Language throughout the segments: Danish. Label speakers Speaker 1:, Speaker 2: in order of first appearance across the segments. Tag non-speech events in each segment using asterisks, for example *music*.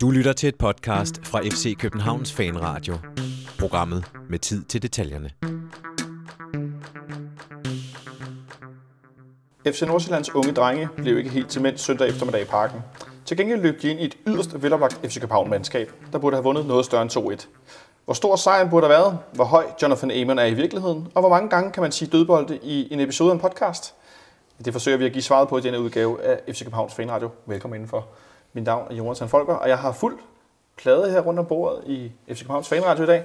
Speaker 1: Du lytter til et podcast fra FC Københavns Fanradio. Programmet med tid til detaljerne.
Speaker 2: FC Nordsjællands unge drenge blev ikke helt til mænd søndag eftermiddag i parken. Til gengæld løb de ind i et yderst veloplagt FC København-mandskab, der burde have vundet noget større end 2-1. Hvor stor sejren burde have været, hvor høj Jonathan Amon er i virkeligheden, og hvor mange gange kan man sige dødbolde i en episode af en podcast? Det forsøger vi at give svaret på i denne udgave af FC Københavns Fanradio. Velkommen indenfor. Mit navn er Jonathan Folker, og jeg har fuld plade her rundt om bordet i FC Københavns Fanradio i dag.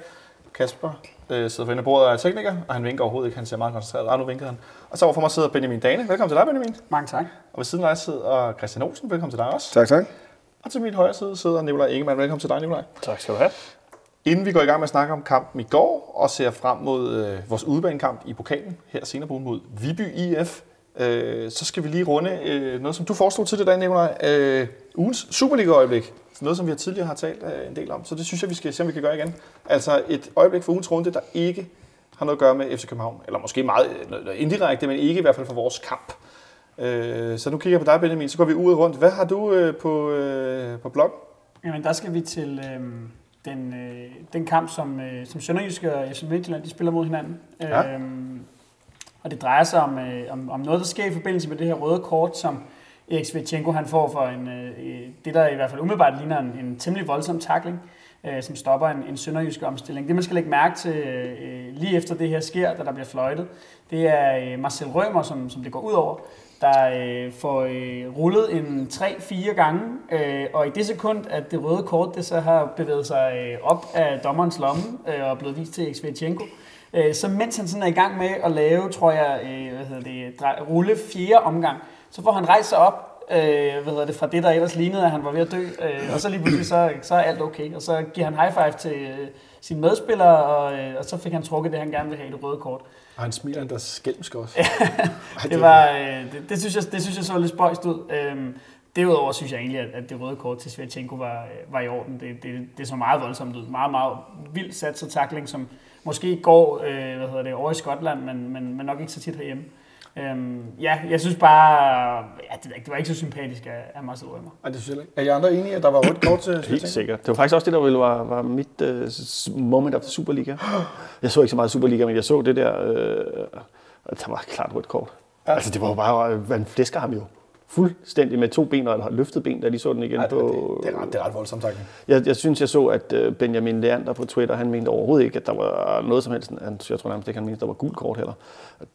Speaker 2: Kasper øh, sidder for enden af bordet og er tekniker, og han vinker overhovedet ikke. Han ser meget koncentreret. Ah, nu vinker han. Og så overfor mig sidder Benjamin Dane. Velkommen til dig, Benjamin.
Speaker 3: Mange tak.
Speaker 2: Og ved siden af dig sidder Christian Olsen. Velkommen til dig også.
Speaker 4: Tak, tak.
Speaker 2: Og til mit højre side sidder Nikolaj Ingemann. Velkommen til dig, Nikolaj.
Speaker 3: Tak skal du have.
Speaker 2: Inden vi går i gang med at snakke om kampen i går, og ser frem mod øh, vores udebanekamp i pokalen, her senere på ugen mod Viby IF, øh, så skal vi lige runde øh, noget, som du foreslog tidligere i dag, Nikolaj. Øh, ugens Superliga-øjeblik. Noget, som vi har tidligere har talt øh, en del om. Så det synes jeg, vi skal se, om vi kan gøre igen. Altså et øjeblik for ugens runde, der ikke har noget at gøre med FC København. Eller måske meget øh, indirekte, men ikke i hvert fald for vores kamp. Øh, så nu kigger jeg på dig, Benjamin. Så går vi ud og rundt. Hvad har du øh, på, øh, på blog?
Speaker 3: Jamen, der skal vi til øh, den, øh, den kamp, som, øh, som Sønderjyske og FC Midtjylland de spiller mod hinanden.
Speaker 2: Ja.
Speaker 3: Øh, og det drejer sig om, øh, om, om noget, der sker i forbindelse med det her røde kort, som Erik Svetchenko han får for en, øh, øh, det, der i hvert fald umiddelbart ligner en, en temmelig voldsom takling, øh, som stopper en, en sønderjysk omstilling. Det, man skal lægge mærke til øh, øh lige efter det her sker, da der bliver fløjtet, det er øh, Marcel Rømer, som, som det går ud over, der øh, får øh, rullet en 3-4 gange, øh, og i det sekund, at det røde kort det så har bevæget sig øh, op af dommerens lomme øh, og er blevet vist til Svetchenko, øh, så mens han sådan er i gang med at lave, tror jeg, øh, hvad hedder det, drej- rulle fjerde omgang, så får han rejst sig op, øh, hvad hedder det, fra det, der ellers lignede, at han var ved at dø, øh, og så lige pludselig, så, så er alt okay, og så giver han high five til øh, sine medspillere, og, øh, og så fik han trukket det, han gerne ville have, det røde kort.
Speaker 2: Og han smiler endda skælmsk også. *laughs*
Speaker 3: Det, var, øh, det, det, synes jeg, det synes jeg så lidt spøjst ud. Øhm, derudover synes jeg egentlig, at, at det røde kort til Svetchenko var, øh, var i orden. Det, det, det så meget voldsomt ud. Meget, meget vildt sat sig takling, som måske går øh, hvad hedder det, over i Skotland, men, men, men nok ikke så tit herhjemme. Øhm, ja, jeg synes bare, ja, det, det var ikke så sympatisk af, af Marcel Rømer.
Speaker 2: Ej, det synes jeg ikke. Er I andre enige, at der var rødt kort til
Speaker 5: Helt sikkert. Det var faktisk også det, der ville var, var mit uh, moment of Superliga. Jeg så ikke så meget Superliga, men jeg så det der, uh, der var klart rødt kort. Ja. Altså det var jo bare, man flæsker ham jo fuldstændig med to ben og et løftet ben, da de så den igen
Speaker 2: Ej, det,
Speaker 5: på...
Speaker 2: det, det, er ret, det er ret voldsomt, tak.
Speaker 5: Jeg, jeg synes, jeg så, at øh, Benjamin Leander på Twitter, han mente overhovedet ikke, at der var noget som helst. Han, jeg tror nærmest ikke, han mente, at der var gult kort heller.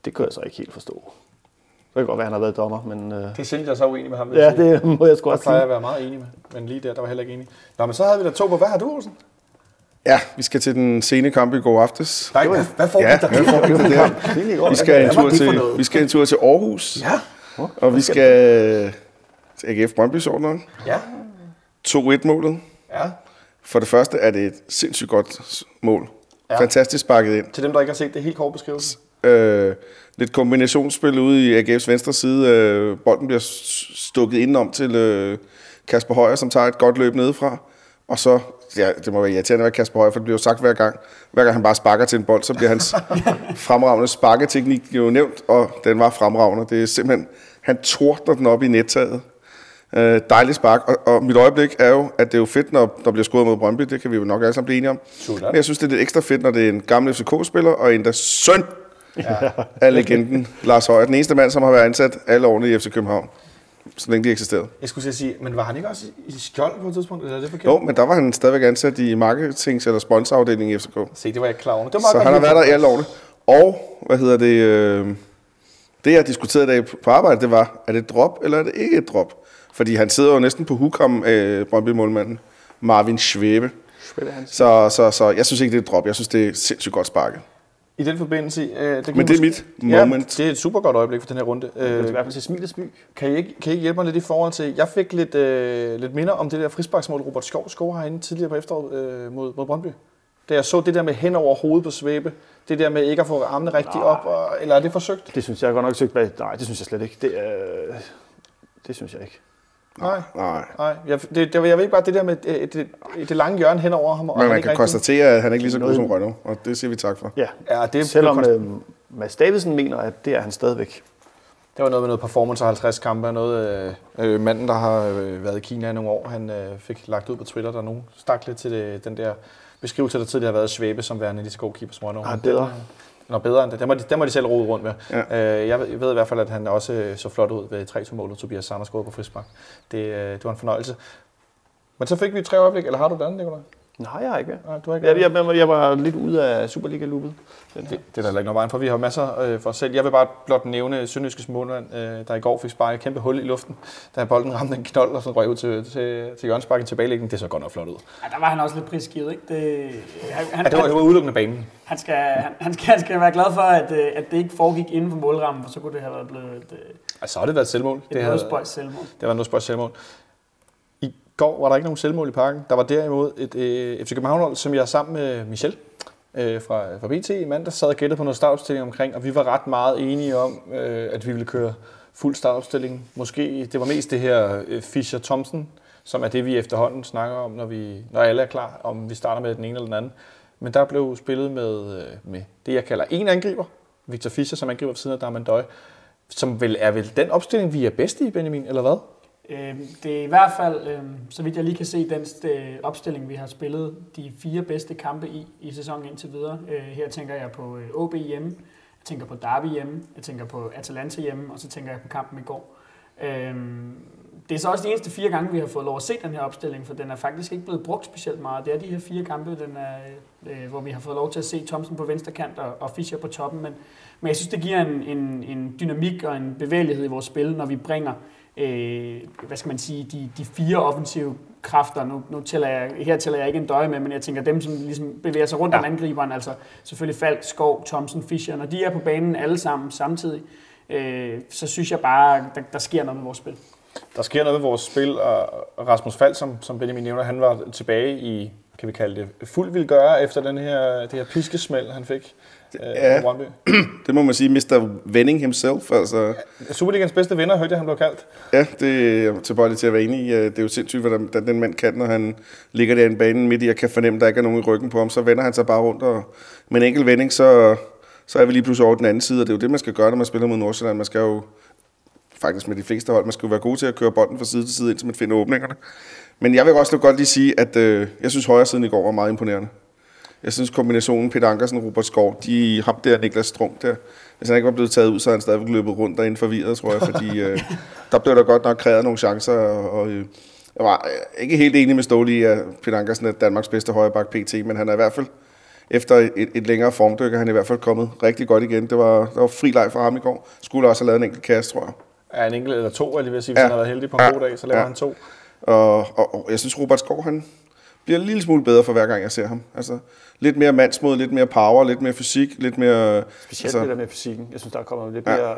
Speaker 5: Det kan jeg så ikke helt forstå. Det kan godt være, at han har været dommer, men øh,
Speaker 2: Det er sjældent, jeg så uenig med ham. jeg
Speaker 5: ja, det må jeg sgu
Speaker 2: Jeg
Speaker 5: også sige.
Speaker 2: at være meget enig med, men lige der, der var heller ikke enig. Nå, men så havde vi da to på. Hvad har du, Olsen?
Speaker 4: Ja, vi skal til den sene kamp i går aftes.
Speaker 2: Nej, hvad, hvad får
Speaker 4: Ja,
Speaker 2: vi der?
Speaker 4: hvad får vi for det her? Vi skal, en tur til, vi skal en tur til Aarhus,
Speaker 2: Ja,
Speaker 4: og vi skal til AGF Brøndby så nok.
Speaker 2: ja,
Speaker 4: 2-1-målet.
Speaker 2: ja.
Speaker 4: For det første er det et sindssygt godt mål.
Speaker 2: Ja.
Speaker 4: Fantastisk sparket ind.
Speaker 2: Til dem, der ikke har set det, helt kort beskrivelse.
Speaker 4: Øh, lidt kombinationsspil ude i AGF's venstre side. Øh, bolden bliver stukket indenom til øh, Kasper Højer, som tager et godt løb nedefra. Og så, ja, det må være irriterende at være Kasper Højer, for det bliver jo sagt hver gang. Hver gang han bare sparker til en bold, så bliver hans *laughs* fremragende sparketeknik jo nævnt, og den var fremragende. Det er simpelthen, han tordner den op i nettaget. Øh, dejligt spark, og, og mit øjeblik er jo, at det er jo fedt, når der bliver scoret mod Brøndby, det kan vi jo nok alle sammen blive enige om.
Speaker 2: Sådan.
Speaker 4: Men jeg synes, det er lidt ekstra fedt, når det er en gammel FCK-spiller, og en der søn *laughs* af legenden Lars Højer. Den eneste mand, som har været ansat alle årene i FC København, så længe de eksisterede.
Speaker 2: Jeg skulle sige, men var han ikke også i skjold på et tidspunkt? Eller er det forkert?
Speaker 4: Jo, men der var han stadigvæk ansat i marketings- eller sponsorafdelingen i FCK.
Speaker 2: Se, det var jeg klar over. Det var
Speaker 4: Så han har været der i alle årene. Og, hvad hedder det, øh, det jeg diskuterede i dag på arbejde, det var, er det et drop, eller er det ikke et drop? Fordi han sidder jo næsten på hukom af Brøndby-målmanden, Marvin Schwebe. Så, så, så jeg synes ikke, det er et drop. Jeg synes, det er sindssygt godt sparket.
Speaker 2: I den forbindelse... Øh, det
Speaker 4: Men det er
Speaker 2: måske-
Speaker 4: mit moment.
Speaker 2: Ja, det er et super godt øjeblik for den her runde.
Speaker 5: Det er i
Speaker 2: Øh,
Speaker 5: hvert fald til smilets by.
Speaker 2: kan, I ikke, kan I ikke hjælpe mig lidt i forhold til... Jeg fik lidt, øh, lidt minder om det der frisparksmål, Robert Skov scorer herinde tidligere på efteråret øh, mod, mod Brøndby. Da jeg så det der med hen over hovedet på svæbe, det der med ikke at få armene rigtig op, og, eller er det forsøgt?
Speaker 5: Det synes jeg godt nok søgt bag. Nej, det synes jeg slet ikke. Det, øh, det synes jeg ikke.
Speaker 2: Nej,
Speaker 4: Nej.
Speaker 2: nej. Jeg, det, det, jeg ved ikke bare det der med øh, det, det lange hjørne hen over ham. Og
Speaker 4: Men man kan
Speaker 2: rigtig-
Speaker 4: konstatere, at han er ikke lige så god som Rønnow, og det siger vi tak for.
Speaker 5: Ja,
Speaker 2: Ja, det
Speaker 5: Selvom
Speaker 2: det,
Speaker 5: øh, Mads Davidsen mener, at det er han stadigvæk.
Speaker 2: Det var noget med noget performance og 50 kampe, og noget øh, øh, manden, der har øh, været i Kina i nogle år, han øh, fik lagt ud på Twitter, der er nogen stak lidt til det, den der beskrivelse, der tidligere har været Svæbe som værende de goalkeeper, som var
Speaker 5: Ah, bedre.
Speaker 2: Nå, bedre end det. Den må de, den må de selv rode rundt med.
Speaker 4: Ja.
Speaker 2: Øh, jeg, ved, jeg ved i hvert fald, at han også øh, så flot ud ved 3-2-målet, Tobias Sander scorede på frispark. Det, øh, det var en fornøjelse. Men så fik vi tre øjeblik, eller har du et andet, Nicolaj?
Speaker 5: Nej, jeg har ikke.
Speaker 2: Nej, du har ikke
Speaker 5: Jeg, jeg, jeg, jeg var lidt ude af Superliga-loopet. Her.
Speaker 2: Det, det er der ikke noget vejen for. Vi har masser øh, for os selv. Jeg vil bare blot nævne Sønderjyskes målmand, øh, der i går fik sparket et kæmpe hul i luften, da bolden ramte en knold og så røg ud til, til, til Jørgens Bakken tilbagelægning. Det så godt nok flot ud.
Speaker 3: Ja, der var han også lidt prisgivet, ikke? Det, han,
Speaker 2: Ja, det var, det var udelukkende banen.
Speaker 3: han, skal, han, han, skal, han skal være glad for, at, øh, at det ikke foregik inden for målrammen, for så kunne det have været blevet et,
Speaker 2: Altså, så har det været et selvmål.
Speaker 3: et
Speaker 2: Det, havde,
Speaker 3: spøjs selvmål.
Speaker 2: det var noget spørgsmål selvmål. Går var der ikke nogen selvmål i parken. Der var derimod et øh, FC København som jeg sammen med Michel øh, fra, fra BT i mandag sad og gættede på noget startopstilling omkring, og vi var ret meget enige om, øh, at vi ville køre fuld startopstilling. Måske det var mest det her øh, Fischer-Thomsen, som er det, vi efterhånden snakker om, når, vi, når alle er klar, om vi starter med den ene eller den anden. Men der blev spillet med, øh, med det, jeg kalder en angriber. Victor Fischer, som angriber ved siden af Darman Døj. Som vel er vel den opstilling, vi er bedste i, Benjamin, eller hvad?
Speaker 3: Øh, det er i hvert fald, øhm, så vidt jeg lige kan se, den øh, opstilling, vi har spillet de fire bedste kampe i, i sæsonen indtil videre. Øh, her tænker jeg på øh, OB hjemme, jeg tænker på Derby hjemme, jeg tænker på Atalanta hjemme, og så tænker jeg på kampen i går. Øhm, det er så også de eneste fire gange, vi har fået lov at se den her opstilling, for den er faktisk ikke blevet brugt specielt meget. Det er de her fire kampe, den er, hvor vi har fået lov til at se Thomsen på venstre kant og, og Fischer på toppen. Men, men jeg synes, det giver en, en, en dynamik og en bevægelighed i vores spil, når vi bringer øh, hvad skal man sige, de, de fire offensive kræfter. Nu, nu tæller jeg, her tæller jeg ikke en døje med, men jeg tænker dem, som ligesom bevæger sig rundt ja. om angriberen, altså selvfølgelig Falk, Skov, Thomsen, Fischer. Når de er på banen alle sammen samtidig, øh, så synes jeg bare, der, der sker noget med vores spil.
Speaker 2: Der sker noget med vores spil, og Rasmus Fald, som, som Benjamin nævner, han var tilbage i, kan vi kalde det, fuld vil gøre efter den her, det her piskesmæld, han fik øh,
Speaker 4: Ja.
Speaker 2: Brøndby. *clears throat*
Speaker 4: Det må man sige, Mr. Vending himself. Altså,
Speaker 2: Superligans bedste vinder, hørte jeg, han blev kaldt.
Speaker 4: ja, det er tilbøjelig til at være enig i. Det er jo sindssygt, hvordan den mand kan, når han ligger der i en banen midt i, og kan fornemme, at der ikke er nogen i ryggen på ham. Så vender han sig bare rundt, og med en enkelt vending, så, så er vi lige pludselig over den anden side. Og det er jo det, man skal gøre, når man spiller mod Nordsjælland. Man skal jo, faktisk med de fleste hold, man skal jo være god til at køre bolden fra side til side, indtil man finder åbningerne. Men jeg vil også godt lige sige, at øh, jeg synes højre siden i går var meget imponerende. Jeg synes kombinationen Peter Ankersen og Robert Skov, de ham der Niklas Strunk der, hvis han ikke var blevet taget ud, så havde han stadigvæk løbet rundt derinde forvirret, tror jeg, fordi øh, *laughs* der blev der godt nok krævet nogle chancer, og, og øh, jeg var øh, ikke helt enig med Ståle i, at Peter Ankersen er Danmarks bedste højreback PT, men han er i hvert fald, efter et, et længere formdyk, er han i hvert fald kommet rigtig godt igen. Det var, der var fri leg for ham i går. Skulle også have lavet en enkelt kast, tror jeg.
Speaker 2: Ja, en enkelt eller to, lige vil sige, hvis
Speaker 4: Ja.
Speaker 2: han har været heldig på en
Speaker 4: Ja.
Speaker 2: god dag, så laver
Speaker 4: Ja.
Speaker 2: han to.
Speaker 4: Og, og, og jeg synes, Robert Skov, han bliver en lille smule bedre for hver gang, jeg ser ham. Altså, lidt mere mandsmod, lidt mere power, lidt mere fysik, lidt mere...
Speaker 5: Specielt
Speaker 4: altså,
Speaker 5: det der med fysikken. Jeg synes, der er kommet lidt
Speaker 4: Ja.
Speaker 5: mere...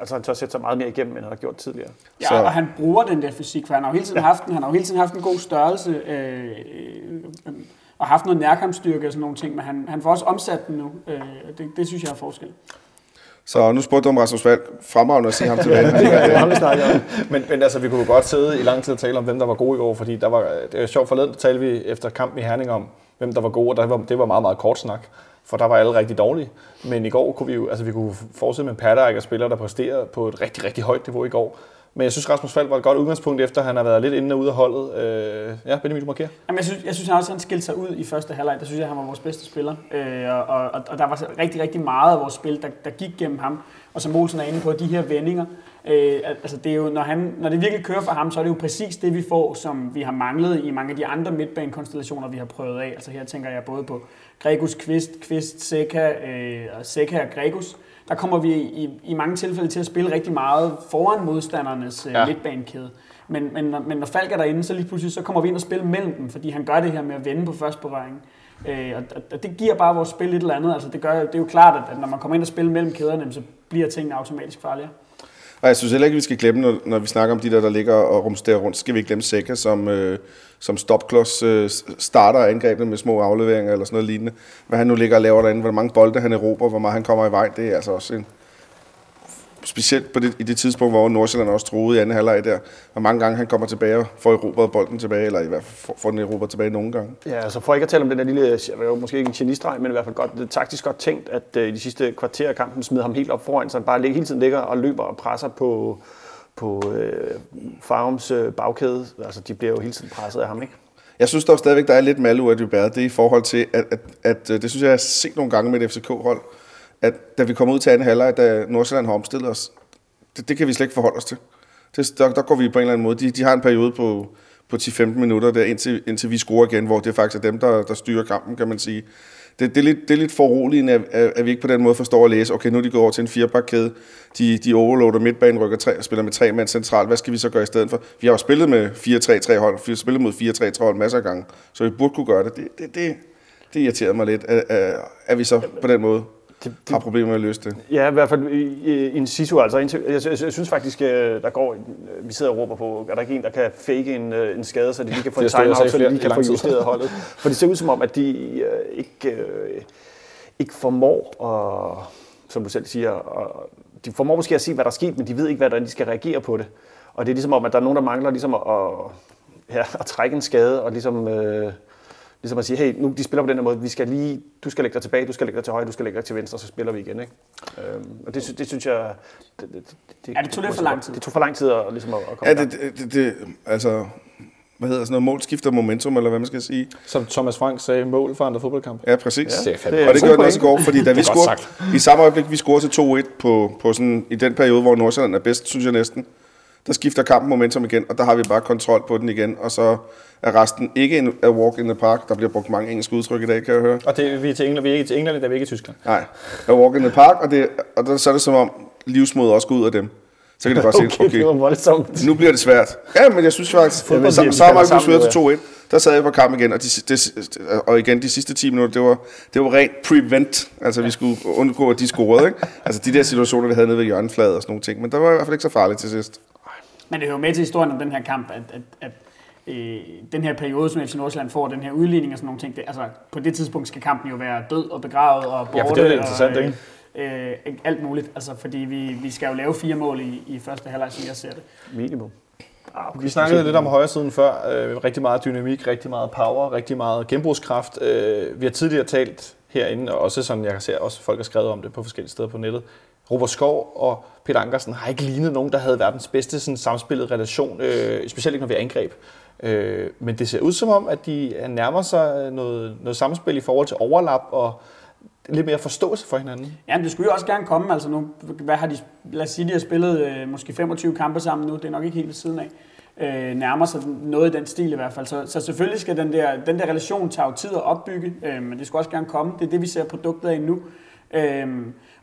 Speaker 5: Altså, han tør sætte sig meget mere igennem, end han har gjort tidligere.
Speaker 3: Ja,
Speaker 4: Så-
Speaker 3: og han bruger den der fysik, for han har jo hele tiden, haft, den, han har jo hele tiden haft en god størrelse øh, øh, og haft noget nærkampsstyrke og sådan nogle ting, men han, han får også omsat den nu. Øh, det, det synes jeg er forskel.
Speaker 4: Så nu spurgte du om Rasmus Falk. Fremragende at se ham *laughs* tilbage.
Speaker 5: Det er ham, vi *laughs* snakker om.
Speaker 2: Men, men altså, vi kunne godt sidde i lang tid og tale om, hvem der var gode i år, fordi der var, det er sjovt forleden, der talte vi efter kampen i Herning om, hvem der var gode, og der var, det var meget, meget kort snak, for der var alle rigtig dårlige. Men i går kunne vi jo, altså vi kunne fortsætte med en og af spillere, der præsterede på et rigtig, rigtig højt niveau i går. Men jeg synes, Rasmus Falk var et godt udgangspunkt, efter han har været lidt inde og ude af holdet. Øh, ja, Benjamin, du markerer.
Speaker 3: Jamen, jeg synes, jeg synes han også, han skilte sig ud i første halvleg. Der synes jeg, han var vores bedste spiller. Øh, og, og, og, der var rigtig, rigtig meget af vores spil, der, der gik gennem ham. Og som Olsen er inde på, de her vendinger. Øh, altså det er jo, når, han, når det virkelig kører for ham, så er det jo præcis det, vi får, som vi har manglet i mange af de andre midtbanekonstellationer, vi har prøvet af. Altså her tænker jeg både på Gregus, Kvist, Kvist, Seca, øh, og Seca og Gregus. Der kommer vi i, i mange tilfælde til at spille rigtig meget foran modstandernes øh,
Speaker 2: Ja.
Speaker 3: midtbanekæde. Men, men, når- men når Falk er derinde, så lige pludselig så kommer vi ind og spiller mellem dem, fordi han gør det her med at vende på første berøring. Øh, og- og det giver bare vores spil et eller andet. Altså det, gør, det er jo klart, at, at når man kommer ind og spiller mellem kæderne, så bliver tingene automatisk farligere.
Speaker 4: Og jeg synes heller ikke, vi skal glemme, når, når vi snakker om de der, der ligger og rumsterer rundt, skal vi ikke glemme Seca, som, øh, som stopklods øh, starter angrebene med små afleveringer eller sådan noget lignende. Hvad han nu ligger og laver derinde, hvor mange bolde han erobrer, hvor meget han kommer i vej, det er altså også en specielt på det, i det tidspunkt, hvor Nordsjælland også troede i anden halvleg der, hvor mange gange han kommer tilbage og får erobret bolden tilbage, eller i hvert fald får, den erobret tilbage nogle gange.
Speaker 5: Ja, altså for ikke at tale om den der lille, måske ikke en genistreg, men i hvert fald godt, det er taktisk godt tænkt, at uh, i de sidste kvarter af kampen smider ham helt op foran, så han bare hele tiden ligger og løber og presser på, på uh, Farums uh, bagkæde. Altså, de bliver jo hele tiden presset af ham, ikke?
Speaker 4: Jeg synes dog stadigvæk, der er lidt malu af Dybert. Det er i forhold til, at, at, at, øh, det synes jeg, jeg har set nogle gange med et FCK-hold, at da vi kommer ud til anden halvleg, da Nordsjælland har omstillet os, det, det kan vi slet ikke forholde os til. Det, der, der går vi på en eller anden måde. De, de har en periode på, på 10-15 minutter, der, indtil, indtil vi scorer igen, hvor det er faktisk er dem, der, der styrer kampen, kan man sige. Det, det, er, lidt, det er lidt foruroligende, at, at, at vi ikke på den måde forstår at læse, okay, nu er de gået over til en firebakkæde, de, de overloader midtbanen, rykker tre, og spiller med tre mand centralt, hvad skal vi så gøre i stedet for? Vi har jo spillet med 4-3-3 hold, vi har spillet mod 4-3-3 hold masser af gange, så vi burde kunne gøre det. Det, det, det, det irriterer mig lidt, at, at, at vi så på den måde
Speaker 5: det,
Speaker 4: har problemer med at løse det.
Speaker 5: Ja, i hvert fald en situ, altså. Jeg, jeg, jeg synes faktisk, øh, der går, vi sidder og råber på, er der ikke en, der kan fake en, øh, en skade, så de lige kan få
Speaker 2: Det
Speaker 5: en
Speaker 2: og
Speaker 5: timeout, så de lige kan få justeret holdet. *laughs* For det ser ud som om, at de øh, ikke, øh, ikke formår at, som du selv siger, at, de formår måske at se, hvad der er sket, men de ved ikke, hvordan de skal reagere på det. Og det er ligesom om, at der er nogen, der mangler ligesom at, at, ja, at trække en skade, og ligesom, øh, ligesom at sige, hey, nu de spiller på den her måde, vi skal lige, du skal lægge dig tilbage, du skal lægge dig til højre, du skal lægge dig til venstre, så spiller vi igen. Ikke? Øhm, og det, det synes jeg... Det, det, det,
Speaker 3: Ja, det tog lidt for lang tid.
Speaker 5: Det tog for lang tid at, ligesom at, at komme
Speaker 4: Ja, det, det, det, det altså, hvad hedder sådan noget, mål skifter momentum, eller hvad man skal sige.
Speaker 2: Som Thomas Frank sagde, mål for andre fodboldkamp.
Speaker 4: Ja, præcis.
Speaker 2: Det er
Speaker 4: Og det gjorde den også i går, fordi da vi scorede, i samme øjeblik, vi scorede til 2-1 på, på sådan, i den periode, hvor Nordsjælland er bedst, synes jeg næsten, der skifter kampen momentum igen, og der har vi bare kontrol på den igen, og så er resten ikke en a walk in the park. Der bliver brugt mange engelske udtryk i dag, kan jeg høre.
Speaker 2: Og det, vi er til England, vi er ikke til England, vi er ikke i Tyskland.
Speaker 4: Nej, a walk in the park, og, det, og der, så er det som om livsmod også går ud af dem. Så kan de bare sige, *laughs*
Speaker 5: Okay, det var
Speaker 4: okay,
Speaker 5: voldsomt.
Speaker 4: nu bliver det svært. Ja, men jeg synes faktisk,
Speaker 5: Fodbold,
Speaker 4: så, så
Speaker 5: falder
Speaker 4: man
Speaker 5: sammen,
Speaker 4: til 2-1. Der sad jeg på kamp igen, og, de, de, og igen de sidste 10 minutter, det var, det var rent prevent. Altså vi skulle undgå, at de scorede. Ikke? Altså de der situationer, vi havde nede ved hjørnefladet og sådan nogle ting. Men der var i hvert fald ikke så farligt til sidst.
Speaker 3: Men det hører med til historien om den her kamp, at, at, at øh, den her periode, som FC Nordsjælland får, den her udligning og sådan nogle ting, det, altså på det tidspunkt skal kampen jo være død og begravet og borte.
Speaker 2: Ja, for det er interessant,
Speaker 3: og,
Speaker 2: ikke?
Speaker 3: Øh, alt muligt, altså fordi vi, vi skal jo lave fire mål i, i første halvleg, som jeg ser det.
Speaker 5: Minimum. Ah, okay.
Speaker 2: Vi snakkede lidt om højre siden før. Øh, rigtig meget dynamik, rigtig meget power, rigtig meget genbrugskraft. Øh, vi har tidligere talt herinde, og også sådan, jeg kan se, også folk har skrevet om det på forskellige steder på nettet. Robert Skov og Peter Ankersen har ikke lignet nogen, der havde verdens bedste sådan, samspillet relation, øh, specielt ikke når vi angreb. Øh, men det ser ud som om, at de øh, nærmer sig øh, noget, noget samspil i forhold til overlap og lidt mere forståelse for hinanden.
Speaker 3: Ja, men det skulle jo også gerne komme, altså nu, hvad har de, lad os sige, de har spillet øh, måske 25 kampe sammen nu, det er nok ikke helt ved siden af. Øh, nærmer sig noget i den stil i hvert fald. Så, så selvfølgelig skal den der, den der relation tage tid at opbygge, øh, men det skulle også gerne komme. Det er det, vi ser produktet af nu. Øh,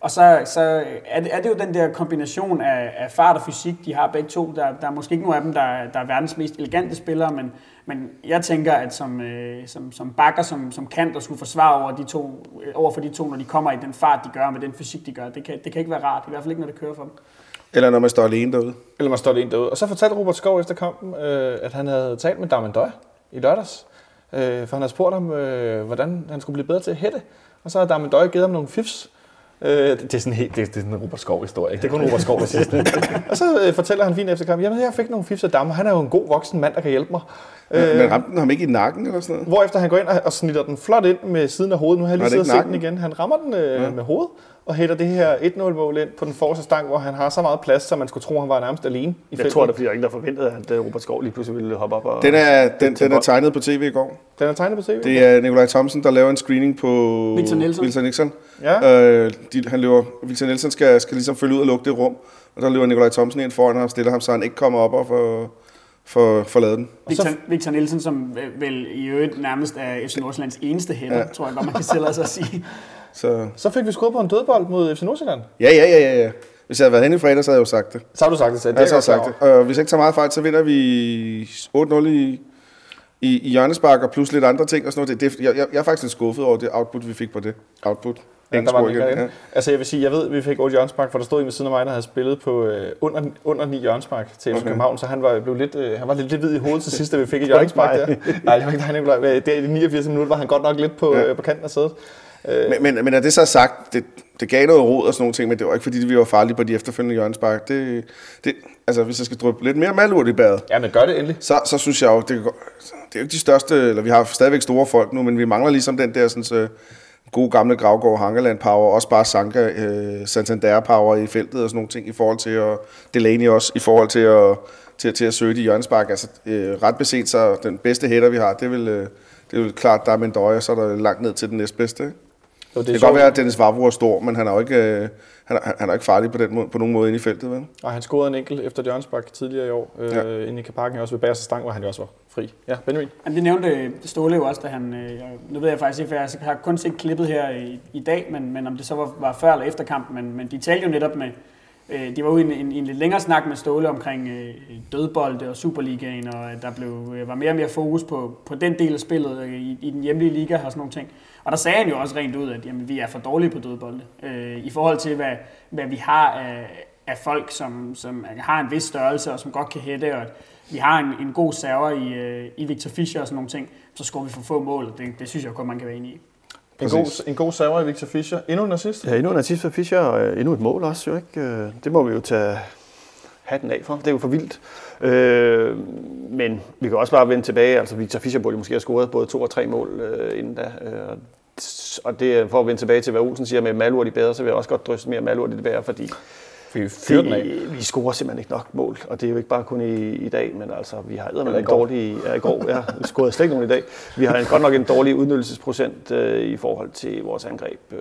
Speaker 3: og så, så er, det, er det jo den der kombination af, af fart og fysik, de har begge to. Der, der er måske ikke nogen af dem, der, der er verdens mest elegante spillere, men, men jeg tænker, at som, øh, som, som bakker, som, som kant og skulle forsvare over, de to, øh, over for de to, når de kommer i den fart, de gør, med den fysik, de gør, det kan, det kan ikke være rart. I hvert fald ikke, når det kører for dem.
Speaker 4: Eller når man står alene derude.
Speaker 2: Eller man står en derude. Og så fortalte Robert Skov efter kampen, øh, at han havde talt med Damendøj i lørdags. Øh, for han havde spurgt ham, øh, hvordan han skulle blive bedre til at hætte. Og så har Damendøj givet ham nogle fifs. Øh, det, er sådan helt, det, det er sådan en Robert Skov-historie. Ikke? Det er kun Robert Skov, der siger sådan. *laughs* Og så øh, fortæller han fint efter kampen, jamen jeg fik nogle fifs af Damme, han er jo en god voksen mand, der kan hjælpe mig.
Speaker 4: Øh, men ramte den ham ikke i nakken eller sådan noget?
Speaker 2: Hvorefter han går ind og, og snitter den flot ind med siden af hovedet. Nu har jeg lige
Speaker 4: det
Speaker 2: siddet og
Speaker 4: ikke
Speaker 2: set den
Speaker 4: nakken?
Speaker 2: igen. Han rammer den øh, ja. med hovedet og hætter det her 1-0-mål ind på den forreste stang, hvor han har så meget plads, så man skulle tro, han var nærmest alene i
Speaker 5: Jeg
Speaker 2: feltet.
Speaker 5: tror, der bliver ingen, der forventede, at øh, Robert Skov lige pludselig ville hoppe op og...
Speaker 4: Den er, den, den er tegnet på tv i går.
Speaker 2: Den er tegnet på tv?
Speaker 4: Det er Nikolaj Thomsen, der laver en screening på
Speaker 3: Victor Nielsen.
Speaker 4: Victor Nielsen.
Speaker 2: Ja.
Speaker 4: Øh, de, han løber, Victor Nielsen skal, skal ligesom følge ud og lukke det rum, og der løber Nikolaj Thomsen ind foran ham og stiller ham, så han ikke kommer op og får, får, får lavet den.
Speaker 3: Victor, Victor Nielsen, som vel i øvrigt nærmest er FC Nordsjællands eneste hætter, ja.
Speaker 4: Ja.
Speaker 3: tror jeg godt, man kan tillade sig at sige. *laughs*
Speaker 4: Så
Speaker 2: Så fik vi skudt på en dødbold mod FC Nordsjælland.
Speaker 4: ja, ja, ja, ja, ja. Hvis jeg havde været henne i fredag, så havde jeg jo sagt det.
Speaker 2: Så har du sagt det selv.
Speaker 4: Det jeg så sagt det. Og hvis jeg ikke tager meget fejl, så vinder vi 8-0 i, i, i hjørnespark og plus lidt andre ting og sådan noget. Det, det, jeg, jeg, jeg er faktisk lidt skuffet over det output, vi fik på det. Output.
Speaker 2: Ja, der var den
Speaker 4: igen.
Speaker 2: Ja. Altså jeg vil sige, jeg ved, at vi fik 8 hjørnspark, for der stod en ved siden af mig, der havde spillet på øh, under, under 9 hjørnspark til FC
Speaker 4: Okay.
Speaker 2: København, så han var, blev lidt, øh, han var lidt, lidt hvid i hovedet til sidst, da vi fik et *laughs* hjørnspark der. Nej, det var ikke dig, Nicolaj. Det er i de 89 minutter var han godt nok lidt på,
Speaker 4: Ja.
Speaker 2: øh, på kanten af sædet.
Speaker 4: Men, men, men er det så sagt, det, det gav noget råd og sådan nogle ting, men det var ikke fordi, vi var farlige på de efterfølgende hjørnespark. Det, det, altså, hvis jeg skal drøbe lidt mere malurt i badet,
Speaker 2: Ja, men gør det endelig.
Speaker 4: så, så synes jeg jo, det, det er jo ikke de største, eller vi har stadigvæk store folk nu, men vi mangler ligesom den der sådan, så gode gamle Gravgaard Hangeland power, også bare Sanka øh, Santander power i feltet og sådan nogle ting i forhold til at, Delaney også, i forhold til at, til, til at søge de hjørnespark. Altså, øh, ret beset, så den bedste hætter, vi har, det vil, øh, det vil klart, der er Mendøje, og så er der langt ned til den næstbedste. Ikke?
Speaker 2: Jo,
Speaker 4: Det kan godt være, at Dennis Vavro er stor, men han er jo ikke, øh, han er, han er ikke farlig på, den måde, på nogen måde inde i feltet, vel?
Speaker 2: Og han scorede en enkelt efter Jørgensbak tidligere i år, øh,
Speaker 4: Ja.
Speaker 2: inde i Parken også ved Bagerste Stang, hvor han jo også var fri. Ja, Benjamin.
Speaker 3: Jamen, det nævnte Ståle jo også, da han... Øh, nu ved jeg faktisk ikke, for jeg har kun set klippet her i, i dag, men, men om det så var, var før eller efter kampen, men, men de talte jo netop med... Øh, de var ude i en, en, en lidt længere snak med Ståle omkring øh, dødbolde og Superligaen, og at der blev, øh, var mere og mere fokus på, på den del af spillet øh, i, i den hjemlige liga og sådan nogle ting. Og der sagde han jo også rent ud, at jamen, vi er for dårlige på dødbolde. Øh, I forhold til, hvad, hvad vi har af, af folk, som, som har en vis størrelse og som godt kan hætte, og at vi har en, en god server i, øh, i Victor Fischer og sådan nogle ting, så scorer vi for få mål, og det, det synes jeg godt, man kan være enig i.
Speaker 2: En
Speaker 4: Præcis.
Speaker 2: god, en god server i Victor Fischer. Endnu en assist.
Speaker 5: Ja, endnu en assist for Fischer, og øh, endnu et mål også, jo ikke? Øh, Det må vi jo tage hatten af for. Det er jo for vildt. Øh, men vi kan også bare vende tilbage. Altså, Victor Fischer burde måske have scoret både to og tre mål øh, inden da. Øh, og det for at vende tilbage til, hvad Olsen siger med malurt i bedre, så vil jeg også godt drysse mere malurt i det bedre, fordi
Speaker 2: Vi
Speaker 5: det, vi scorer simpelthen ikke nok mål. Og det er jo ikke bare kun i, i dag, men altså, vi har
Speaker 2: i
Speaker 5: en dårlig... Ja, i går, ja. Vi scorede slet ikke nogen i dag. Vi har en, godt nok en dårlig udnyttelsesprocent øh, i forhold til vores angreb. Øh,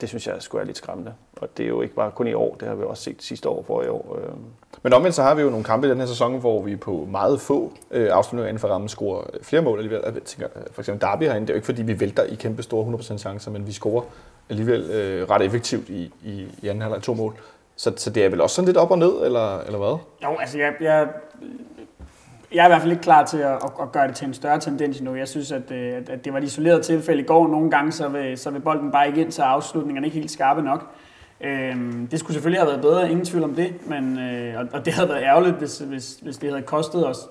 Speaker 5: det synes jeg skulle er lidt skræmmende. Og det er jo ikke bare kun i år, det har vi også set sidste år for i år. Øh.
Speaker 2: Men omvendt så har vi jo nogle kampe i den her sæson, hvor vi på meget få øh, afslutninger inden for rammen scorer øh, flere mål alligevel. Jeg tænker, øh, for eksempel Derby herinde, det er jo ikke fordi, vi vælter i kæmpe store 100% chancer, men vi scorer alligevel øh, ret effektivt i, i, i anden halvleg to mål. Så, så det er vel også sådan lidt op og ned, eller, eller hvad?
Speaker 3: Jo, altså jeg, jeg, jeg er i hvert fald ikke klar til at, at, at gøre det til en større tendens nu. Jeg synes, at, øh, at, at det var et isoleret tilfælde i går. Nogle gange så vil, så vil bolden bare ikke ind, så er afslutningerne ikke helt skarpe nok. Øhm, det skulle selvfølgelig have været bedre, ingen tvivl om det, men, øh, og, og det havde været ærgerligt, hvis, hvis, hvis det havde kostet os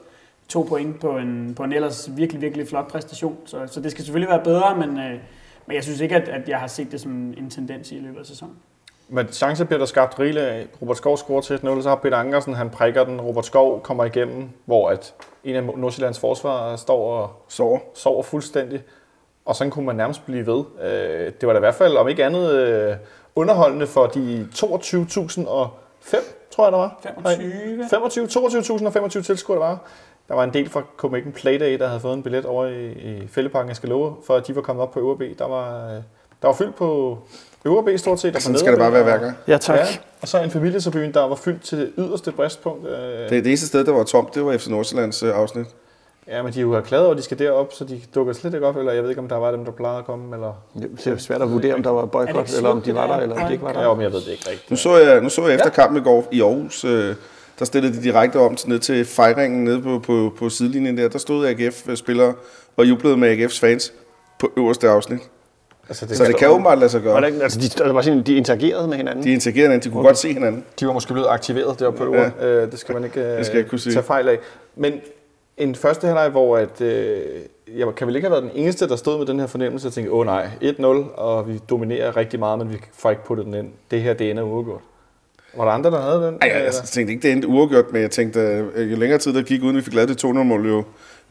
Speaker 3: to point på en, på en ellers virkelig, virkelig flot præstation. Så, så det skal selvfølgelig være bedre, men, øh, men jeg synes ikke, at, at jeg har set det som en tendens i løbet af sæsonen.
Speaker 2: Men chancer bliver der skabt rigeligt af. Robert Skov scorer til 1-0, så har Peter Ankersen, han prikker den. Robert Skov kommer igennem, hvor at en af Nordsjællands forsvar står og
Speaker 4: Så
Speaker 2: sover fuldstændig. Og sådan kunne man nærmest blive ved. Øh, Det var da i hvert fald, om ikke andet, øh, underholdende for de 22.005, tror jeg, der var.
Speaker 3: 25.
Speaker 2: 25, 22.025 tilskuere, der var. Der var en del fra Copenhagen Playday, der havde fået en billet over i, i Fælleparken, jeg skal love, for at de var kommet op på Øverb. Der var, øh, der var fyldt på Øverb stort set. og
Speaker 4: sådan skal det bare være hver
Speaker 2: og-
Speaker 4: gang.
Speaker 5: Ja, tak.
Speaker 2: Ja, og så en familietribune, der var fyldt til det yderste bristpunkt. Øh,
Speaker 4: Det, det eneste sted, der var tomt, det var FC Nordsjællands øh, afsnit.
Speaker 2: Ja, men de er jo erklæret over, at de skal derop, så de dukker slet ikke op, eller jeg ved ikke, om der var dem, der plejede at komme, eller...
Speaker 5: Det er svært at vurdere, om der var
Speaker 3: det
Speaker 5: boykot, eller om de
Speaker 3: det
Speaker 5: var
Speaker 3: der
Speaker 5: eller om de ikke var der.
Speaker 2: Ja, men jeg ved det ikke rigtigt.
Speaker 4: Nu så jeg, nu så jeg efter kampen i går i Aarhus, øh, der stillede de direkte om til, ned til fejringen nede på, på, på sidelinjen der. Der stod AGF-spillere og jublede med AGF's fans på øverste afsnit.
Speaker 2: Altså,
Speaker 4: Så det kan åbenbart lade sig gøre.
Speaker 5: Hvordan, altså, de, der var sådan, de interagerede med hinanden.
Speaker 4: De interagerede hinanden, de kunne godt se hinanden.
Speaker 2: De var måske blevet aktiveret deroppe på. Ja. Øh, det skal man ikke, øh,
Speaker 4: Det skal jeg kunne sige.
Speaker 2: tage fejl af. Men en første halvleg, hvor at, øh, jeg kan vel ikke have været den eneste, der stod med den her fornemmelse og tænkte, åh nej, 1-0, og vi dominerer rigtig meget, men vi får ikke puttet den ind. Det her, det ender uafgjort. Var der andre, der havde den?
Speaker 4: Ej, jeg, jeg tænkte ikke, det endte uafgjort, men jeg tænkte, øh, jo længere tid der gik, uden vi fik lavet det 2-0-mål, jo,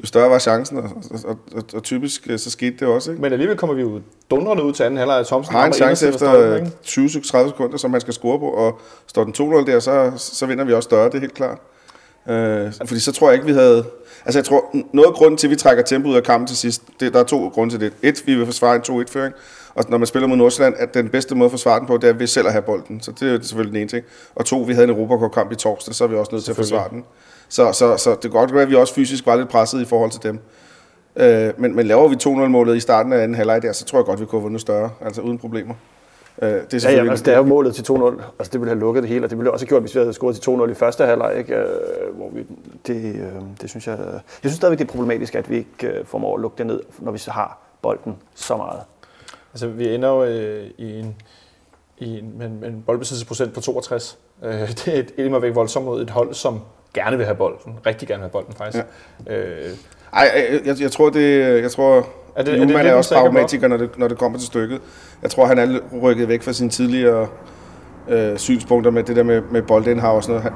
Speaker 4: jo større var chancen, og, og, og, og typisk øh, så skete det også. Ikke?
Speaker 2: Men alligevel kommer vi jo dundrende ud til anden halvleg. Thomsen
Speaker 4: Har en chance efter
Speaker 2: stolpen,
Speaker 4: øh, 20-30 sekunder, som man skal score på, og står den 2-0 der, så, så vinder vi også større, det er helt klart. Øh, fordi så tror jeg ikke, vi havde... Altså jeg tror, noget af grunden til, at vi trækker tempoet ud af kampen til sidst, det, der er to grunde til det. Et, vi vil forsvare en 2-1-føring, og når man spiller mod Nordsjælland, at den bedste måde at forsvare den på, det er ved selv at have bolden. Så det er selvfølgelig den ene ting. Og to, vi havde en Europacup-kamp i torsdag, så er vi også nødt til at forsvare den. Så, så, så det kan godt være, at vi også fysisk var lidt presset i forhold til dem. Øh, men, men laver vi 2-0-målet i starten af anden halvleg der, så tror jeg godt, vi kunne have vundet større, altså uden problemer. Øh, det er
Speaker 5: Ja, ja,
Speaker 4: selvfølgelig
Speaker 5: altså, det er jo målet til 2-0. Altså, det ville have lukket det hele, og det ville også have gjort, hvis vi havde scoret til 2-0 i første halvleg. Ikke? Øh, hvor vi, det, øh, det synes jeg... Jeg synes stadigvæk, det er problematisk, at vi ikke øh, formår at lukke det ned, når vi så har bolden så meget.
Speaker 2: Altså, vi ender jo øh, i en, i en, med, en- en boldbesiddelsesprocent på 62. Øh, det er et immer væk voldsomt mod et hold, som gerne vil have bolden. Rigtig gerne vil have bolden, faktisk. Ja. Øh,
Speaker 4: Ej, ej, jeg, jeg tror, det, jeg tror,
Speaker 2: Er det,
Speaker 4: Newman
Speaker 2: det
Speaker 4: er,
Speaker 2: lidt
Speaker 4: er også pragmatiker, når det, når det kommer til stykket. Jeg tror, han er rykket væk fra sine tidligere øh, synspunkter med det der med, med boldindhav og sådan noget. Han,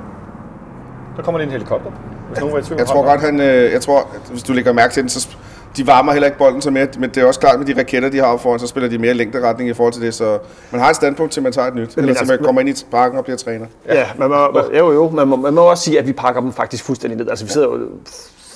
Speaker 2: Der kommer lige en helikopter. Hvis nogen var i tvivl
Speaker 4: jeg tror godt, han, øh, jeg tror, hvis du lægger mærke til den, så sp- de varmer heller ikke bolden så mere, men det er også klart med de raketter, de har foran, så spiller de mere længderetning i forhold til det, så man har et standpunkt til, at man tager et nyt, eller til
Speaker 5: altså,
Speaker 4: man kommer ind i parken og bliver træner.
Speaker 5: Ja, man må, jo, jo, man må, man må også sige, at vi pakker dem faktisk fuldstændig ned. Altså, vi sidder jo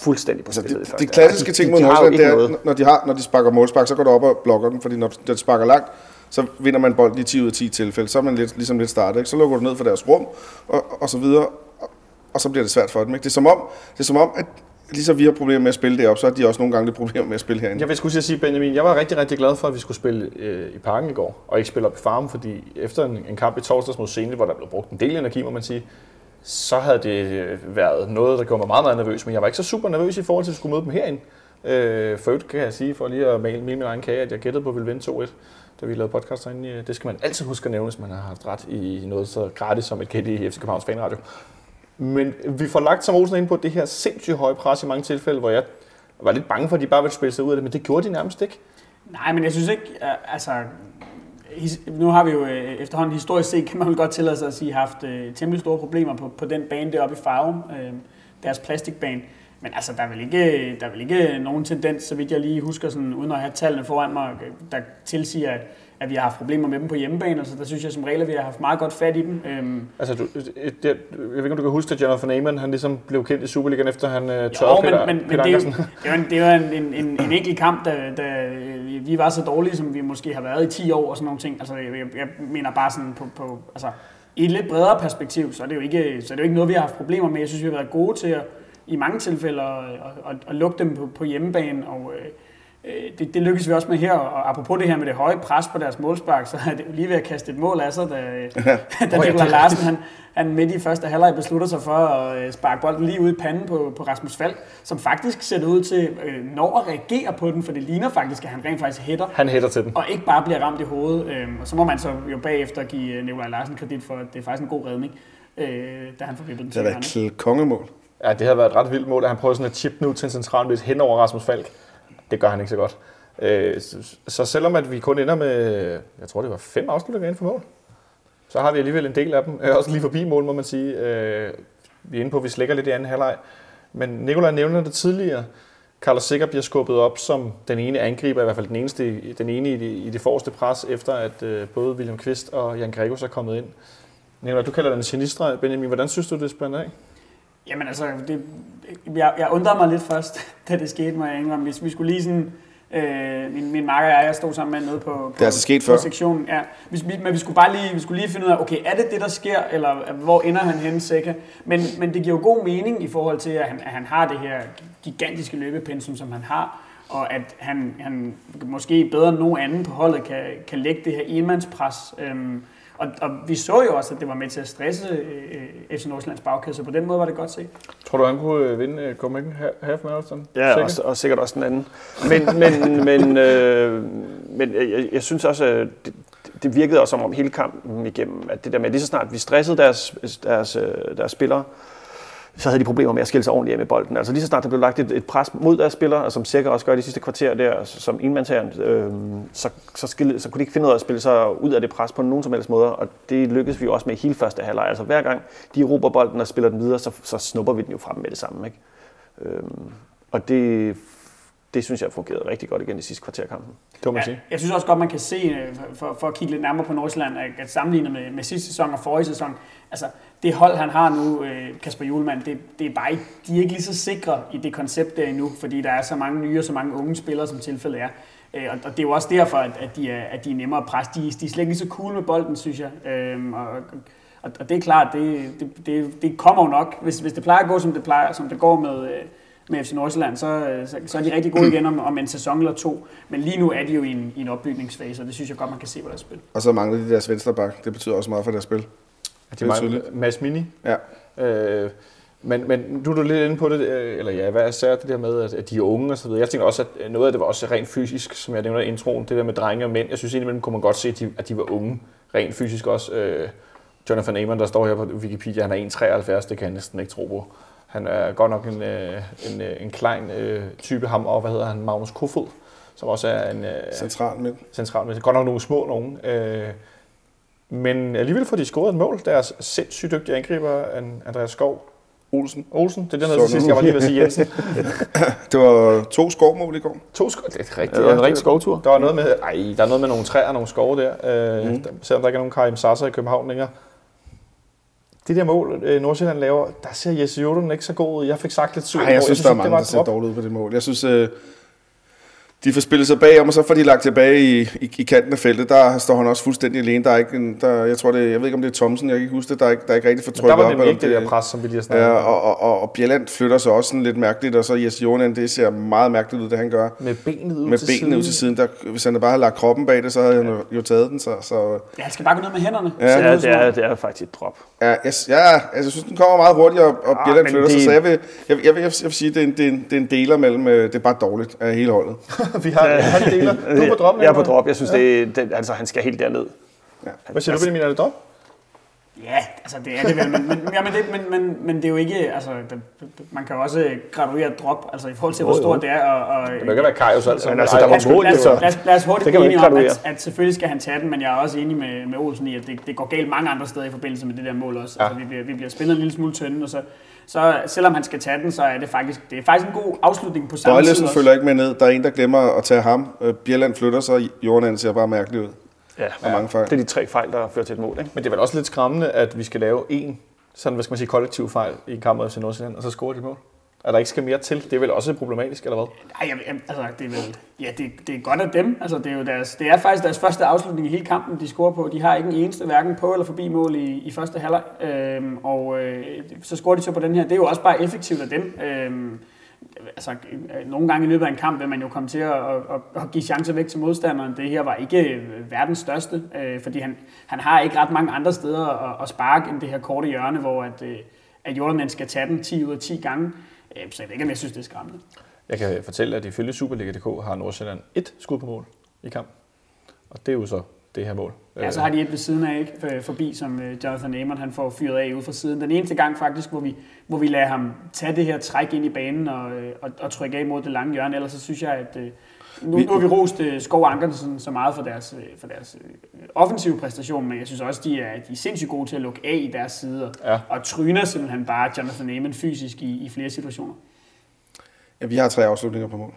Speaker 5: fuldstændig på spillet i
Speaker 4: De,
Speaker 5: første.
Speaker 4: de klassiske
Speaker 5: Altså,
Speaker 4: ting mod Nordsjælland, det er, når de, har, når de sparker målspark, så går du op og blokker den, fordi når, når de sparker langt, så vinder man bolden i 10 ud af 10 tilfælde. Så er man lidt, ligesom lidt startet, ikke? Så lukker du ned for deres rum, og, og så videre, og, og så bliver det svært for dem. Ikke? Det, er som om, det er som om, at lige så vi har problemer med at spille det op, så har de også nogle gange lidt problemer med at spille herinde.
Speaker 2: Jeg vil skulle sige, Benjamin, jeg var rigtig, rigtig glad for, at vi skulle spille øh, i parken i går, og ikke spille op i farmen, fordi efter en, en kamp i torsdags mod Senel, hvor der blev brugt en del energi, må man sige, så havde det øh, været noget, der gjorde mig meget, meget nervøs, men jeg var ikke så super nervøs i forhold til, at vi skulle møde dem herinde. Øh, for øvrigt kan jeg sige, for lige at male, min egen kage, at jeg gættede på, at vi ville vinde 2-1, da vi lavede podcast herinde. Øh, det skal man altid huske at nævne, hvis man har haft ret i noget så gratis som et gæt i FC Københavns Fanradio. Men vi får lagt som Olsen ind på det her sindssygt høje pres i mange tilfælde, hvor jeg var lidt bange for, at de bare ville spille sig ud af det, men det gjorde de nærmest ikke.
Speaker 3: Nej, men jeg synes ikke, altså... Nu har vi jo øh, efterhånden historisk set, kan man vel godt tillade sig at sige, haft øh, temmelig store problemer på, på den bane deroppe i Farum, øh, deres plastikbane. Men altså, der er, vel ikke, der er vel ikke nogen tendens, så vidt jeg lige husker, sådan, uden at have tallene foran mig, øh, der tilsiger, at, at vi har haft problemer med dem på hjemmebane. Altså, der synes jeg som regel, at vi har haft meget godt fat i dem. Øhm,
Speaker 2: Altså, du, det, jeg ved ikke, om du kan huske, at Jonathan Amon, han ligesom blev kendt i Superligaen, efter han øh,
Speaker 3: Jo,
Speaker 2: tørrede
Speaker 3: men,
Speaker 2: Peter,
Speaker 3: men, men
Speaker 2: Peter
Speaker 3: det, er jo,
Speaker 2: Ankersen.
Speaker 3: det er jo en, det jo en, en, en, en enkelt kamp, da, da vi var så dårlige, som vi måske har været i 10 år og sådan nogle ting. Altså, jeg, jeg, mener bare sådan på, på altså, i et lidt bredere perspektiv, så er, det jo ikke, så er det jo ikke noget, vi har haft problemer med. Jeg synes, vi har været gode til at, i mange tilfælde at, at, at, at lukke dem på, på hjemmebane, og øh, øh, det, det lykkes vi også med her. Og apropos det her med det høje pres på deres målspark, så er det jo lige ved at kaste et mål af sig, da, *laughs* da Nikolaj Larsen han, han midt i første halvleg beslutter sig for at øh, sparke bolden lige ud i panden på, på Rasmus Falk, som faktisk ser det ud til øh, når at reagere på den, for det ligner faktisk, at han rent faktisk hætter,
Speaker 2: Han hætter til den.
Speaker 3: og ikke bare bliver ramt i hovedet. Øhm, og så må man så jo bagefter give øh, Nikolaj Larsen kredit for, at det er faktisk en god redning, øh, da han får vippet den
Speaker 4: Det
Speaker 3: til
Speaker 4: har
Speaker 3: hjørne.
Speaker 4: været et kongemål.
Speaker 2: Ja, det har været et ret vildt mål, at han prøver sådan at chip nu til en central midt hen over Rasmus Falk. Det gør han ikke så godt. Øh, så, så selvom at vi kun ender med, jeg tror det var fem afslutninger inden for mål, så har vi alligevel en del af dem. Øh, Også lige forbi mål, må man sige. Øh, vi er inde på, at vi slækker lidt i anden halvleg. Men Nikolaj nævner det tidligere. Carlos Sikker bliver skubbet op som den ene angriber, i hvert fald den, eneste, den ene i det, i det forreste pres, efter at øh, både William Kvist og Jan Gregos er kommet ind. Nikolaj, du kalder den en genistreg. Benjamin, hvordan synes du, det spænder af?
Speaker 3: Jamen altså, det, jeg, jeg undrede mig lidt først, *laughs* da det skete, må jeg indrømme. Hvis vi skulle lige sådan... Øh, min, min makker og jeg, jeg stod sammen med nede på, på,
Speaker 4: Det er altså sket
Speaker 3: på
Speaker 4: før.
Speaker 3: sektionen. Ja. Hvis, vi, men vi skulle bare lige, vi skulle lige finde ud af, okay, er det det, der sker, eller hvor ender han henne sikker? Men, men det giver jo god mening i forhold til, at han, at han har det her gigantiske løbepensum, som han har, og at han, han måske bedre end nogen anden på holdet kan, kan lægge det her enmandspres. Øhm, og, og vi så jo også, at det var med til at stresse øh, FC Nordsjællands bagkæde, så på den måde var det godt set.
Speaker 2: Tror du, han kunne øh, vinde uh, Copenhagen Half Marathon?
Speaker 5: Ja, og, og sikkert også den anden. Men, men, *laughs* men, øh, men jeg, jeg synes også, at det, det virkede også som om hele kampen igennem, at det der med, lige så snart vi stressede deres, deres, øh, deres spillere, så havde de problemer med at skille sig ordentligt af med bolden. Altså lige så snart der blev lagt et, et pres mod deres spillere, og som sikkert også gør de sidste kvarter der, som enmandshæren, øh, så, så, skille, så kunne de ikke finde ud af at spille sig ud af det pres på nogen som helst måde, og det lykkedes vi jo også med i hele første halvleg. Altså hver gang de råber bolden og spiller den videre, så, så snupper vi den jo fra dem med det samme. Ikke? Øh, og det, det synes jeg fungerede rigtig godt igen i sidste kvarter af kampen.
Speaker 2: Det må man
Speaker 3: Ja,
Speaker 2: sige.
Speaker 3: jeg synes også godt, man kan se, øh, for, for at kigge lidt nærmere på Nordsjælland, at- at sammenlignet med, med sidste sæson og forrige sæson, altså det hold, han har nu, øh, Kasper Julemand, det, det er bare ikke, de er ikke lige så sikre i det koncept der endnu, fordi der er så mange nye og så mange unge spillere, som tilfældet er. Øh, Og, det er jo også derfor, at, de, er, at de er nemmere at presse. De, de er slet ikke så cool med bolden, synes jeg. Øhm, og, og, og det er klart, det, det, det, det kommer jo nok. Hvis, hvis det plejer at gå, som det, plejer, som det går med, øh, med FC Nordsjælland, så, så, så er de rigtig gode *clears throat* igen om, om en sæson eller to. Men lige nu er de jo i en, i en opbygningsfase, og det synes jeg godt, man kan se på deres spil.
Speaker 4: Og så mangler de deres venstreback. Det betyder også meget for deres spil.
Speaker 2: Det
Speaker 4: er tydeligt.
Speaker 2: Mads Mini.
Speaker 4: Ja.
Speaker 2: Øh, men, men nu er du lidt inde på det, øh, eller ja, hvad er særligt det der med, at, at de er unge og så videre. Jeg tænker også, at noget af det var også rent fysisk, som jeg nævnte i introen, det der med drenge og mænd. Jeg synes indimellem kunne man godt se, at de, at de var unge, rent fysisk også. Øh, Jonathan Amon, der står her på Wikipedia, han er 1,73, det kan jeg næsten ikke tro på. Han er godt nok en, øh, en, øh, en klein øh, type ham, og hvad hedder han, Magnus Kofod, som også er en øh,
Speaker 4: Central midt.
Speaker 2: central med godt nok nogle små nogen. Øh, men alligevel får de scoret et mål. Deres sindssygt dygtige angriber, An- Andreas Skov
Speaker 4: Olsen.
Speaker 2: Olsen, det er den her
Speaker 4: Så
Speaker 2: til sidst, jeg var lige ved at sige Jensen. *laughs*
Speaker 4: Det var to skovmål i går.
Speaker 2: To sko- det er rigtigt.
Speaker 5: Det var en rigtig skovtur.
Speaker 2: Der var noget med, ej, der er noget med nogle træer og nogle skove der, øh, mm. der selvom der ikke er nogen Karim Sasser i København længere. Det der mål, øh, Nordsjælland laver, der ser Jesse Jordan ikke så god ud. Jeg fik sagt lidt sur.
Speaker 4: Ej, jeg synes, der er mange, der ser dårligt ud på det mål. Jeg synes, øh, de får spillet sig bagom, og så får de lagt tilbage i, i, i kanten af feltet. Der står han også fuldstændig alene. Der er ikke en, der, jeg tror det, jeg ved ikke om det er Thomsen, jeg kan ikke huske det. Der er ikke, der er ikke rigtig for
Speaker 2: Der
Speaker 4: trykket
Speaker 2: var
Speaker 4: op.
Speaker 2: nemlig
Speaker 4: eller
Speaker 2: ikke
Speaker 4: om
Speaker 2: det der pres, som vi lige har snakket
Speaker 4: Ja,
Speaker 2: om.
Speaker 4: og, og, og, og Bjelland flytter sig også sådan lidt mærkeligt, og så Jesse Jordan, det ser meget mærkeligt ud, det han gør.
Speaker 2: Med benet ud
Speaker 4: Med
Speaker 2: til
Speaker 4: benene ud til siden. Der, hvis han bare havde lagt kroppen bag det, så havde han jo- jo taget den. Så, så
Speaker 3: Ja, han skal bare gå ned med hænderne.
Speaker 4: Ja.
Speaker 5: Ja, det er, det er faktisk et drop.
Speaker 4: Ja, jeg, ja, altså, jeg synes, den kommer meget hurtigt, og, og
Speaker 5: Ah,
Speaker 4: Bjelland
Speaker 5: men
Speaker 4: flytter sig,
Speaker 5: det-
Speaker 4: så jeg vil, jeg, jeg, vil, jeg, vil, jeg vil sige, det er, en, det, er en, det er en deler mellem, øh, det er bare dårligt af hele holdet. *laughs* *laughs*
Speaker 2: vi har, han deler. Du er på drop,
Speaker 5: Jeg er på drop. Jeg synes, det, det, altså, han skal helt derned.
Speaker 2: Hvad siger du, Benjamin? Er det drop?
Speaker 3: Ja, altså det er det vel, men, men, ja, men, det, men, men, men det er jo ikke, altså det, man kan jo også graduere drop, altså i forhold til, hvor stort det er. Og, og,
Speaker 2: Det kan ikke være Kajus altså.
Speaker 5: Men altså, der var mål,
Speaker 3: lad, lad, os, lad os hurtigt
Speaker 5: Det kan
Speaker 3: blive enige
Speaker 5: ikke
Speaker 3: om,
Speaker 5: graduere.
Speaker 3: at, at selvfølgelig skal han tage den, men jeg er også enig med, med Olsen i, at det, det går galt mange andre steder i forbindelse med det der mål også. Ja. Altså, vi, bliver, vi bliver spillet en lille smule tynde, og så, så selvom han skal tage den, så er det faktisk, det er faktisk en god afslutning på samme tid
Speaker 4: Bøjlesen
Speaker 3: også.
Speaker 4: følger ikke med ned. Der er en, der glemmer at tage ham. Øh, Bjelland flytter sig, Jordan ser bare mærkeligt ud.
Speaker 5: Ja,
Speaker 4: Og mange fejl.
Speaker 5: det er de tre fejl, der fører til et mål. Ikke?
Speaker 2: Men det er vel også lidt skræmmende, at vi skal lave en sådan, hvad skal man sige, kollektiv fejl i en kamp mod FC Nordsjælland, og så score de mål. At der ikke skal mere til. Det er vel også problematisk, eller hvad?
Speaker 3: Nej, jeg, altså, det er vel, ja, det, det er godt af dem. Altså, det, er jo deres, det er faktisk deres første afslutning i hele kampen, de scorer på. De har ikke en eneste, hverken på eller forbi mål i, i første halvleg. Øhm, og øh, så scorer de så på den her. Det er jo også bare effektivt af dem. Øhm, altså, øh, nogle gange i løbet af en kamp vil man jo komme til at, at, at give chancer væk til modstanderen. Det her var ikke øh, verdens største, øh, fordi han, han har ikke ret mange andre steder at, at sparke end det her korte hjørne, hvor at, øh, at Jordan skal tage den 10 ud af 10 gange. Øh, så jeg ved ikke, om jeg synes, det er skræmmende.
Speaker 2: Jeg kan fortælle, at ifølge Superliga.dk har Nordsjælland et skud på mål i kamp. Og det er jo så det her mål.
Speaker 3: Ja, så har de et ved siden af, ikke? For- forbi, som øh, Jonathan Amon han får fyret af ude fra siden. Den eneste gang faktisk, hvor vi, hvor vi lader ham tage det her træk ind i banen og, øh, og, og trykke af mod det lange hjørne. Ellers så synes jeg, at nu, nu har vi rost øh, Skov Ankersen så meget for deres, øh, for deres øh, offensive præstation, men jeg synes også, de er, de er sindssygt gode til at lukke af i deres sider.
Speaker 2: Ja.
Speaker 3: Og tryner simpelthen bare Jonathan Amon fysisk i, i flere situationer.
Speaker 4: Ja, vi har tre afslutninger på mål.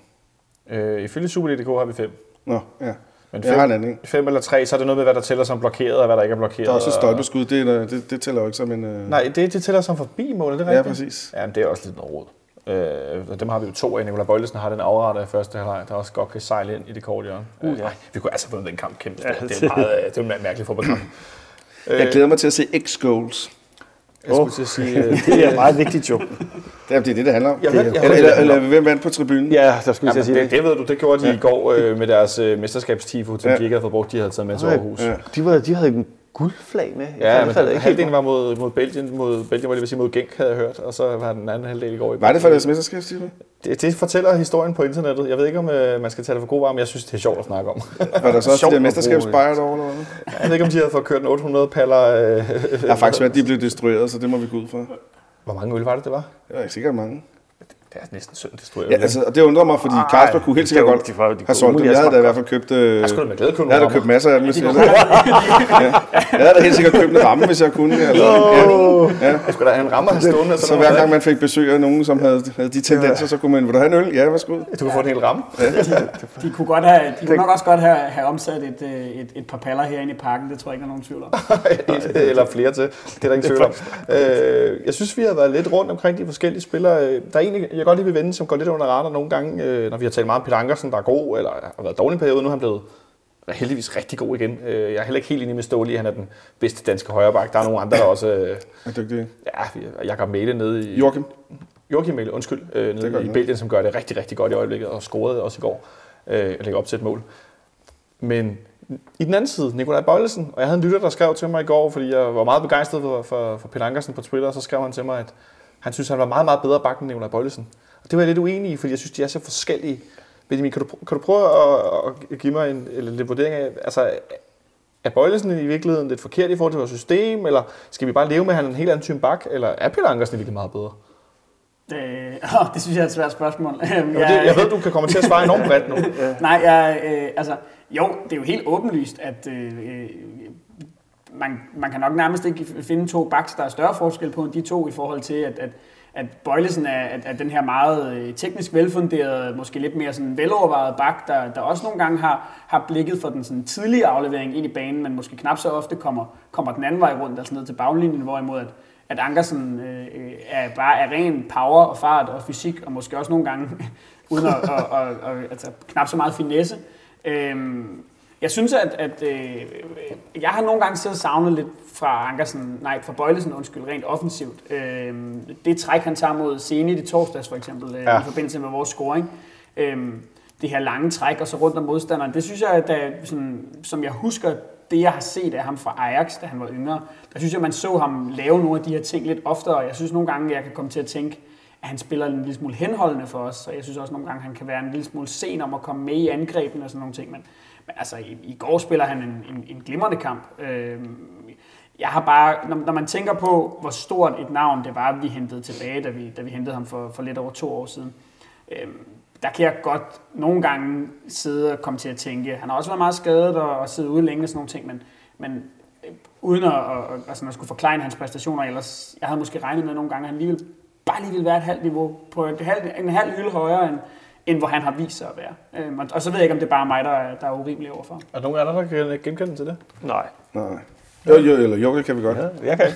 Speaker 2: Øh, ifølge Superliga.dk har vi fem.
Speaker 4: Nå, ja.
Speaker 2: Men
Speaker 4: Jeg har en anden,
Speaker 2: fem eller tre, så er det noget med, hvad der tæller som blokeret, og hvad der ikke er blokeret.
Speaker 4: Der er også et
Speaker 2: og-
Speaker 4: stolpeskud, det, det, det tæller jo ikke som en... Øh...
Speaker 2: Nej, det, det tæller som forbi målet, det er
Speaker 4: Ja,
Speaker 2: rigtigt.
Speaker 4: præcis.
Speaker 2: Ja, men det er også lidt noget råd. Øh, og dem har vi jo to af. Nicolai Bøjlesen har den afretter i første halvleg, der også godt kan sejle ind i det korte hjørne. Uh, ja. vi kunne altså vundet den kamp kæmpe
Speaker 5: Ja,
Speaker 2: det, er meget, øh, det er en mærkelig fodboldkamp. *clears throat*
Speaker 4: Jeg glæder mig til at se X-goals.
Speaker 2: Jeg skulle til at sige... øh,
Speaker 5: Det er meget vigtigt jo. *laughs*
Speaker 4: Det er det, det, det handler om.
Speaker 2: Jeg ved- jeg
Speaker 4: eller, eller, eller, hvem vandt på tribunen?
Speaker 5: Ja, der skulle jeg sige det.
Speaker 2: det, ved du, det gjorde de ja. i går øh, med deres øh, mesterskabstifo, som
Speaker 4: Ja.
Speaker 2: de ikke havde fået brugt, de havde taget med til Aarhus.
Speaker 4: Ja.
Speaker 5: De, var, de havde en guldflag med.
Speaker 2: Ja,
Speaker 5: Jeg
Speaker 2: men
Speaker 5: faldt ikke helt
Speaker 2: halvdelen var mod, mod Belgien, mod Belgien, hvor det vil sige mod Genk, havde jeg hørt, og så var den anden halvdel i går. i
Speaker 4: Var det for deres mesterskab, Stine?
Speaker 2: det, det fortæller historien på internettet. Jeg ved ikke, om øh, man skal tage det for god varer, men jeg synes, det er sjovt at snakke om.
Speaker 4: Var der så også de der mesterskabsbejre derovre? Eller hvad?
Speaker 2: jeg ved ikke, om de havde fået kørt en 800 paller. Øh,
Speaker 4: Jeg har faktisk været, at de blev destrueret, så det må vi gå ud fra.
Speaker 2: hvor mange øl var det, det var?
Speaker 4: Det var ikke sikkert mange.
Speaker 2: Det er næsten synd, det tror jeg.
Speaker 4: Ja, altså, og det undrer mig, fordi Kasper kunne helt sikkert
Speaker 5: er
Speaker 4: godt
Speaker 5: de var- de
Speaker 4: have
Speaker 5: kunne
Speaker 4: solgt dem. Jeg havde da i hvert fald købt... Øh,
Speaker 2: jeg skulle med glæde købe
Speaker 4: jeg havde da købt masser af dem, hvis
Speaker 3: De
Speaker 4: jeg havde. Jeg havde da helt sikkert købt en ramme, hvis jeg kunne. Eller, ja.
Speaker 2: Jeg skulle da have en rammer stående.
Speaker 4: Så hver gang man fik besøg af nogen, som havde, havde de tendenser, så kunne man, vil du have en øl? Ja, værsgo.
Speaker 2: Du kan få en hel ramme.
Speaker 3: De kunne, godt have, de kunne nok også godt have, have omsat et, øh, et, et par paller herinde i parken. Det tror jeg ikke, der er nogen tvivl om. *laughs*
Speaker 2: Et eller flere til. Det er der ingen tvivl om. Øh, jeg synes, vi har været lidt rundt omkring de forskellige spillere. Øh, Der er en, jeg godt lige vil vende, som går lidt under radar nogle gange, øh, når vi har talt meget om Peter Ankersen, der er god, eller har været dårlig en periode. Nu er han blevet heldigvis rigtig god igen. Øh, Jeg er heller ikke helt enig med Ståle han er den bedste danske højreback. Der er nogle andre, der også... øh,
Speaker 4: Er dygtig.
Speaker 2: Ja, Jakob Mæle nede i...
Speaker 4: Joachim.
Speaker 2: Joachim Mæle, undskyld, øh, nede i
Speaker 4: noget.
Speaker 2: Belgien, som gør det rigtig, rigtig godt i øjeblikket, og scorede også i går, øh, og lægger op til et mål. Men i den anden side, Nikolaj Bøjlesen, og jeg havde en lytter, der skrev til mig i går, fordi jeg var meget begejstret for, for, for Peter Ankersen på Twitter, og så skrev han til mig, at han synes, han var meget, meget bedre bakken end Nikolaj Bøjlesen. Og det var jeg lidt uenig i, fordi jeg synes, de er så forskellige. Benjamin, kan du, kan du prøve at, at give mig en eller lidt vurdering af, altså, er Bøjlesen i virkeligheden lidt forkert i forhold til vores system, eller skal vi bare leve med, at han er en helt anden type bak, eller er Peter Ankersen virkelig meget bedre?
Speaker 3: Det, *laughs* åh, det synes jeg er et svært spørgsmål. *laughs*
Speaker 2: Jeg, det, jeg ved, du kan komme til at svare enormt bredt nu. *laughs*
Speaker 3: Nej, jeg, øh, altså, jo, det er jo helt åbenlyst, at øh, øh, man, man kan nok nærmest ikke finde to backs, der er større forskel på end de to i forhold til, at, at, at Bøjlesen er, at, at den her meget øh, teknisk velfunderede, måske lidt mere sådan velovervejet bak, der, der også nogle gange har, har blikket for den sådan tidlige aflevering ind i banen, men måske knap så ofte kommer, kommer den anden vej rundt, altså ned til baglinjen, hvorimod at, at Ankersen øh, er bare er ren power og fart og fysik, og måske også nogle gange, *laughs* uden at, at, at, at, at altså, knap så meget finesse. Øhm, jeg synes, at, at øh, jeg har nogle gange siddet og savnet lidt fra Ankersen, nej, fra Bøjlesen, undskyld, rent offensivt. Øh, det træk, han tager mod Zenit i torsdags, for eksempel, øh,
Speaker 2: Ja.
Speaker 3: i forbindelse med vores scoring. Øh, det her lange træk, og så rundt om modstanderen, det synes jeg, at der, sådan, som jeg husker, det jeg har set af ham fra Ajax, da han var yngre, der synes jeg, man så ham lave nogle af de her ting lidt oftere. Jeg synes nogle gange, jeg kan komme til at tænke, at han spiller en lille smule henholdende for os, og jeg synes også nogle gange, han kan være en lille smule sen om at komme med i angrebene og sådan nogle ting. Men, men altså, i, i går spiller han en, en, en glimrende kamp. Øh, jeg har bare, når, når man tænker på, hvor stort et navn det var, vi hentede tilbage, da vi, da vi hentede ham for, for lidt over to år siden, øh, der kan jeg godt nogle gange sidde og komme til at tænke, han har også været meget skadet og, og siddet ude længe og sådan nogle ting, men, men øh, uden at, og, altså, at skulle forklare hans præstationer, ellers jeg havde måske regnet med nogle gange, at han lige ville, bare lige ville være et halvt niveau, på et halv, en halv hylde højere, end, end hvor han har vist sig at være. Øhm, og, og så ved jeg ikke, om det er bare mig, der er, der er urimelig overfor.
Speaker 2: Er der nogen andre, der kan genkende til det?
Speaker 5: Nej.
Speaker 4: Nej. Jo, jo, eller jo, det kan vi godt.
Speaker 5: Ja, jeg kan.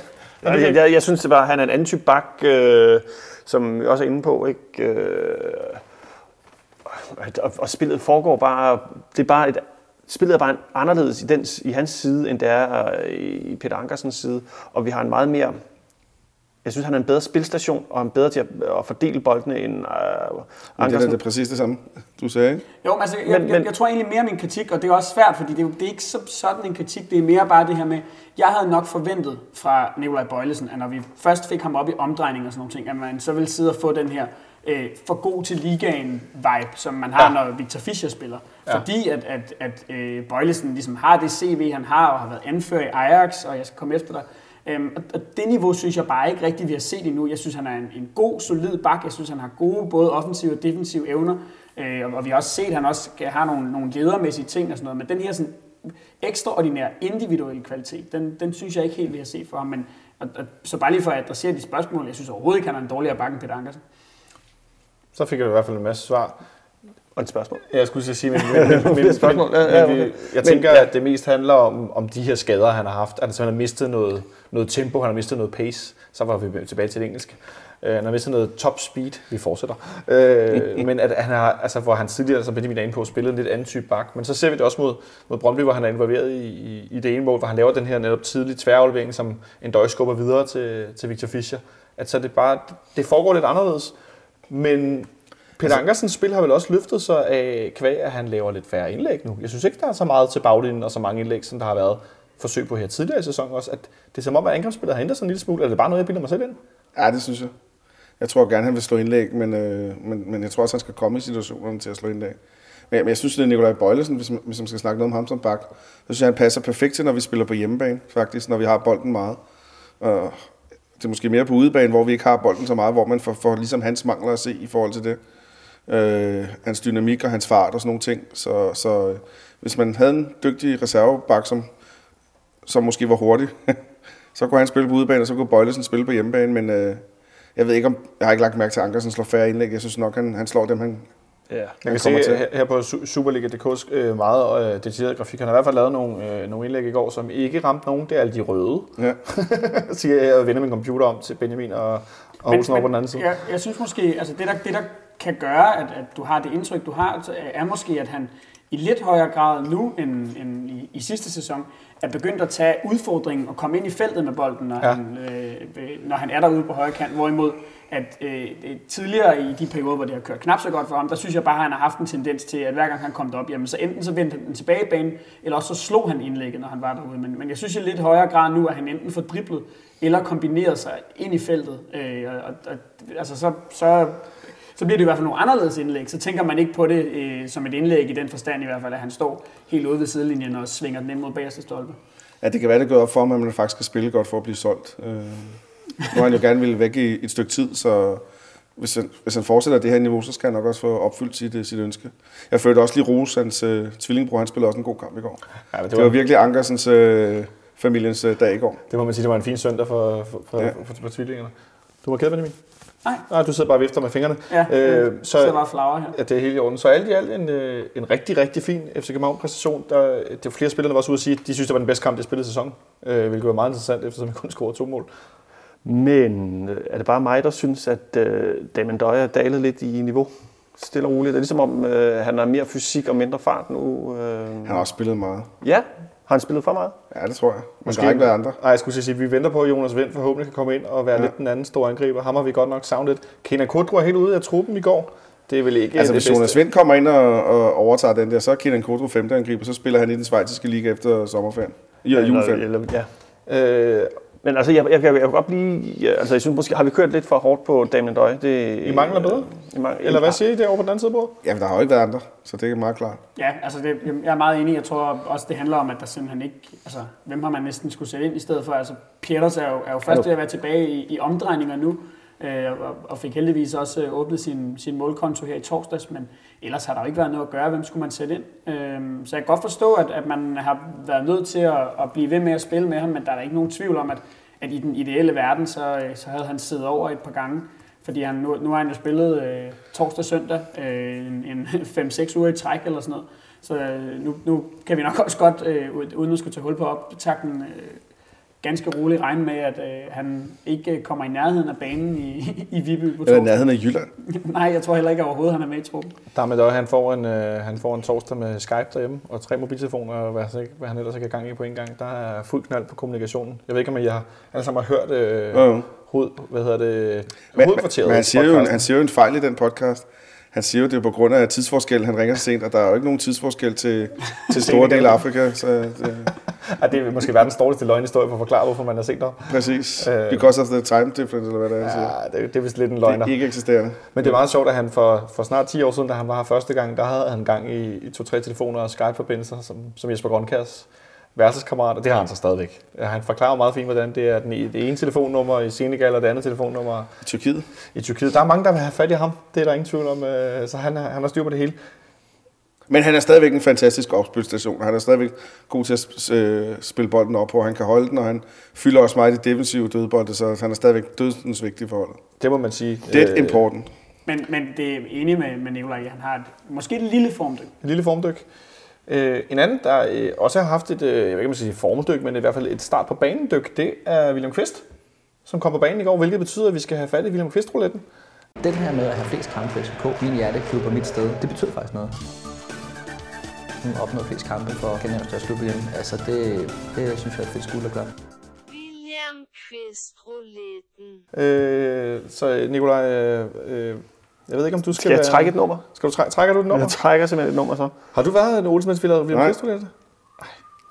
Speaker 5: Jeg, jeg, jeg, jeg synes det bare, at han er en anden type bak, øh, som vi også er inde på. Ikke? Øh, og, og spillet foregår bare... Det er bare et, spillet er bare anderledes i, den, i hans side, end det er øh, i Peter Ankersens side. Og vi har en meget mere... Jeg synes, han er en bedre spilstation, og en bedre til at, at fordele boldene end øh,
Speaker 4: Men det er
Speaker 5: Ankersen.
Speaker 4: det præcis det samme, du sagde, ikke?
Speaker 3: Jo, men altså, jeg,
Speaker 5: Men-
Speaker 3: jeg, jeg tror egentlig mere min kritik, og det er også svært, fordi det er, det er ikke så, sådan en kritik, det er mere bare det her med, jeg havde nok forventet fra Nikolaj Bøjlesen, at når vi først fik ham op i omdrejning og sådan nogle ting, at man så ville sidde og få den her øh, for god til ligaen-vibe, som man har, ja. når Victor Fischer spiller. Ja. Fordi at, at, at øh, Bøjlesen ligesom har det CV, han har, og har været anført i Ajax, og jeg skal komme efter dig. Øhm, og, og det niveau synes jeg bare ikke rigtigt, vi har set endnu. Jeg synes, han er en, en god, solid bak. Jeg synes, han har gode både offensive og defensive evner. Øh, og, og vi har også set, at han også har nogle, nogle ledermæssige ting og sådan noget. Men den her sådan, ekstraordinære individuelle kvalitet, den, den synes jeg ikke helt, vi har set for ham. Men, og, og, så bare lige for at adressere de spørgsmål, jeg synes overhovedet ikke, han er en dårligere bak end Peter Ankersen.
Speaker 2: Så fik jeg i hvert fald en masse svar.
Speaker 5: Og et spørgsmål.
Speaker 2: Jeg skulle lige sige, men, men, *laughs* men, men,
Speaker 5: spørgsmål. Ja,
Speaker 2: men,
Speaker 5: ja,
Speaker 2: men, jeg tænker, at det mest handler om, om de her skader, han har haft. Altså, han har mistet noget, noget tempo, han har mistet noget pace. Så var vi tilbage til det engelske. Uh, han har mistet noget top speed. Vi fortsætter. Uh, men at han har, altså, hvor han tidligere, som Benjamin er inde på, spillede en lidt anden type bak. Men så ser vi det også mod, mod Brøndby, hvor han er involveret i, i, i det ene mål, hvor han laver den her netop tidlige tværaflevering, som en døj skubber videre til, til Victor Fischer. At så det bare, det foregår lidt anderledes. Men Peter Ankersens spil har vel også løftet sig af kvæg, at han laver lidt færre indlæg nu. Jeg synes ikke, der er så meget til baglinjen og så mange indlæg, som der har været forsøg på her tidligere i sæsonen også. At det er som om, at angrebsspillet har ændret sig en lille smule. Er det bare noget, jeg bilder mig selv ind?
Speaker 4: Ja, det synes jeg. Jeg tror gerne, han vil slå indlæg, men, øh, men, men jeg tror også, han skal komme i situationerne til at slå indlæg. Men, men jeg synes, det er Nikolaj Bøjlesen, hvis man, hvis man skal snakke noget om ham som bak. Så synes jeg, han passer perfekt til, når vi spiller på hjemmebane, faktisk, når vi har bolden meget. Og det er måske mere på udebane, hvor vi ikke har bolden så meget, hvor man får, får ligesom hans mangler at se i forhold til det. Øh, hans dynamik og hans fart og sådan nogle ting. Så, så øh, hvis man havde en dygtig reservebak, som, som måske var hurtig, *laughs* så kunne han spille på udebane, og så kunne Bøjlesen spille på hjemmebane, men øh, jeg ved ikke om, jeg har ikke lagt mærke til, at Ankersen slår færre indlæg. Jeg synes nok, han, han slår dem, han,
Speaker 5: Ja.
Speaker 2: Jeg
Speaker 4: Han
Speaker 2: kan
Speaker 4: kommer
Speaker 2: se
Speaker 4: til.
Speaker 2: her, på Su- Superliga.dk's øh, meget øh, detaljeret grafik. Han har i hvert fald lavet nogle, øh, nogle indlæg i går, som ikke ramte nogen. Det er alle de røde,
Speaker 4: ja. *laughs*
Speaker 2: siger jeg og vender min computer om til Benjamin og, og Olsen over på den anden side.
Speaker 3: Jeg, jeg synes måske, altså det der, det der kan gøre, at, at du har det indtryk, du har, er måske, at han i lidt højere grad nu end, end i, i sidste sæson, er begyndt at tage udfordringen og komme ind i feltet med bolden, når,
Speaker 2: Ja.
Speaker 3: han, øh, når han er derude på højre kant. Hvorimod, at øh, tidligere i de perioder, hvor det har kørt knap så godt for ham, der synes jeg bare, at han har haft en tendens til, at hver gang han kom derop, jamen, så enten så vendte han den tilbage i banen, eller også så slog han indlægget, når han var derude. Men, men jeg synes i lidt højere grad nu, at han enten får driblet, eller kombineret sig ind i feltet. Øh, og, og, altså så, så så bliver det i hvert fald nogle anderledes indlæg. Så tænker man ikke på det øh, som et indlæg i den forstand i hvert fald, at han står helt ude ved sidelinjen og svinger den ind mod bagerste stolpe.
Speaker 4: ja, det kan være, det går op for ham, at man faktisk skal spille godt for at blive solgt. Øh, nu har han jo gerne ville væk i et stykke tid, så hvis han, hvis han fortsætter det her niveau, så skal han nok også få opfyldt sit, øh, sit ønske. Jeg følte også lige Rose, hans øh, tvillingbror, han spillede også en god kamp i går.
Speaker 2: Ja,
Speaker 4: Det, det var virkelig Ankersens øh, familiens øh, dag i går.
Speaker 2: Det må man sige, det var en fin søndag for, for, for,
Speaker 4: Ja.
Speaker 2: ja. for, for, for tvillingerne. Du var ked, Benjamin?
Speaker 3: Nej.
Speaker 2: Nej, du sidder bare og vifter med fingrene.
Speaker 3: Ja,
Speaker 2: øh,
Speaker 3: så
Speaker 2: så
Speaker 3: det var flower her.
Speaker 2: ja, det er helt i orden. Så alt i alt en, øh, en rigtig, rigtig fin FC København-præstation. Der, det var flere spillere, der var også ude at sige, at de synes, det var den bedste kamp, de spillede i sæsonen. Øh, hvilket var meget interessant, eftersom vi kun scorede to mål.
Speaker 5: Men øh, er det bare mig, der synes, at øh, Damon Døje er dalet lidt i niveau? Stille og roligt. Det er ligesom om, øh, han har mere fysik og mindre fart nu. Øh.
Speaker 4: Han har også spillet meget.
Speaker 5: Ja, har han spillet for meget?
Speaker 4: Ja, det tror jeg. Men der har ikke været andre.
Speaker 2: Nej, jeg skulle sige, at vi venter på, at Jonas Vind forhåbentlig kan komme ind og være
Speaker 4: Ja.
Speaker 2: lidt den anden store angriber. Ham har vi godt nok savnet. Kenan Kodro er helt ude af truppen i går. Det er vel ikke
Speaker 4: Altså,
Speaker 2: det
Speaker 4: hvis Jonas Vind kommer ind og, og overtager den der, så er Kenan Kodro femte angriber, så spiller han i den svejtiske liga efter sommerferien. Ja, juleferien.
Speaker 5: Eller, ja.
Speaker 2: Øh,
Speaker 5: Men altså, jeg, jeg, jeg, jeg kan godt blive... Ja, altså, jeg synes måske, har vi kørt lidt for hårdt på Damien Døje? Det,
Speaker 2: I mangler bedre?
Speaker 5: I mangler,
Speaker 2: eller hvad siger I derovre på den anden side af bordet?
Speaker 4: Ja, men der har jo ikke været andre, så det er meget klart.
Speaker 3: Ja, altså det, jeg er meget enig. Jeg tror også, det handler om, at der simpelthen ikke... Altså, hvem har man næsten skulle sætte ind i stedet for? Altså, Pieters er jo, er jo først ved at være tilbage i, i omdrejninger nu, Øh, og, fik heldigvis også øh, åbnet sin, sin målkonto her i torsdags, men ellers har der jo ikke været noget at gøre. Hvem skulle man sætte ind? Øhm, så jeg kan godt forstå, at, at man har været nødt til at, at blive ved med at spille med ham, men der er ikke nogen tvivl om, at, at i den ideelle verden, så, øh, så havde han siddet over et par gange. Fordi han, nu, nu har han jo spillet øh, torsdag og søndag øh, en, en *laughs* 5-6 uger i træk eller sådan noget. Så øh, nu, nu kan vi nok også godt, øh, uden at skulle tage hul på optakten, øh, ganske roligt regne med, at øh, han ikke kommer i nærheden af banen i, i Viby på
Speaker 4: Eller nærheden af Jylland. *laughs*
Speaker 3: Nej, jeg tror heller ikke overhovedet, han er med i truppen.
Speaker 2: Der med han får, en, øh, han får en torsdag med Skype derhjemme, og tre mobiltelefoner, og hvad, hvad han ellers har gang i på en gang. Der er fuld knald på kommunikationen. Jeg ved ikke, om I har, alle sammen har hørt øh,
Speaker 4: Jo, jo.
Speaker 2: hoved, hvad hedder det,
Speaker 4: Men, men,
Speaker 2: hovedkvarteret.
Speaker 4: men han, siger jo, han siger jo en fejl i den podcast. Han siger jo, det er på grund af tidsforskel. Han ringer så sent, og der er jo ikke nogen tidsforskel til, til store dele af Afrika. Så det, *laughs*
Speaker 2: Ja, det er måske verdens dårligste løgnhistorie for at forklare, hvorfor man har set noget.
Speaker 4: præcis.
Speaker 2: Øh.
Speaker 4: Because of the time difference, eller hvad det er.
Speaker 2: Ja, det, det er vist lidt en
Speaker 4: Det
Speaker 2: løgner.
Speaker 4: er ikke eksisterende.
Speaker 2: Men det er meget sjovt, at han for, for snart 10 år siden, da han var her første gang, der havde han gang i, i to-tre telefoner og Skype-forbindelser, som, som Jesper Grønkærs værelseskammerat, og det har han så stadigvæk. Han forklarer meget fint, hvordan det er den, e- det ene telefonnummer i Senegal og det andet telefonnummer
Speaker 4: I Tyrkiet.
Speaker 2: i Tyrkiet. Der er mange, der vil have fat i ham, det er der ingen tvivl om, øh, så han, han har styr på det hele.
Speaker 4: Men han er stadigvæk en fantastisk opspilstation. Han er stadigvæk god til at øh, spille bolden op på. Han kan holde den, og han fylder også meget i de defensive dødbolde, så han er stadigvæk dødsens vigtig for holdet.
Speaker 2: Det må man sige.
Speaker 4: Dead
Speaker 2: Øh,
Speaker 4: important.
Speaker 3: Men, men det er enig med, med Nicolaj, han har et, måske et lille formdyk.
Speaker 2: En lille formdyk. Øh, en anden, der øh, også har haft et, øh, jeg ved ikke om man siger formdyk, men i hvert fald et start på banen dyk, det er William Kvist, som kom på banen i går, hvilket betyder, at vi skal have fat i William Kvist-rouletten.
Speaker 6: Den her med at have flest kampe for FCK, min hjerteklub og mit sted, det betyder faktisk noget. Hun opnået flest kampe for Kenya's største klub igen. Altså det, det synes jeg er et fedt skuld at gøre.
Speaker 7: William Kvist rouletten.
Speaker 2: Øh, så Nikolaj, øh, øh, jeg ved ikke, om du skal...
Speaker 5: Skal jeg
Speaker 2: være-
Speaker 5: trække et nummer?
Speaker 2: Skal du træ- trækker du et nummer?
Speaker 5: Jeg trækker simpelthen et nummer så.
Speaker 2: Har du været en
Speaker 4: Nej.
Speaker 2: Kvist roulette? Nej.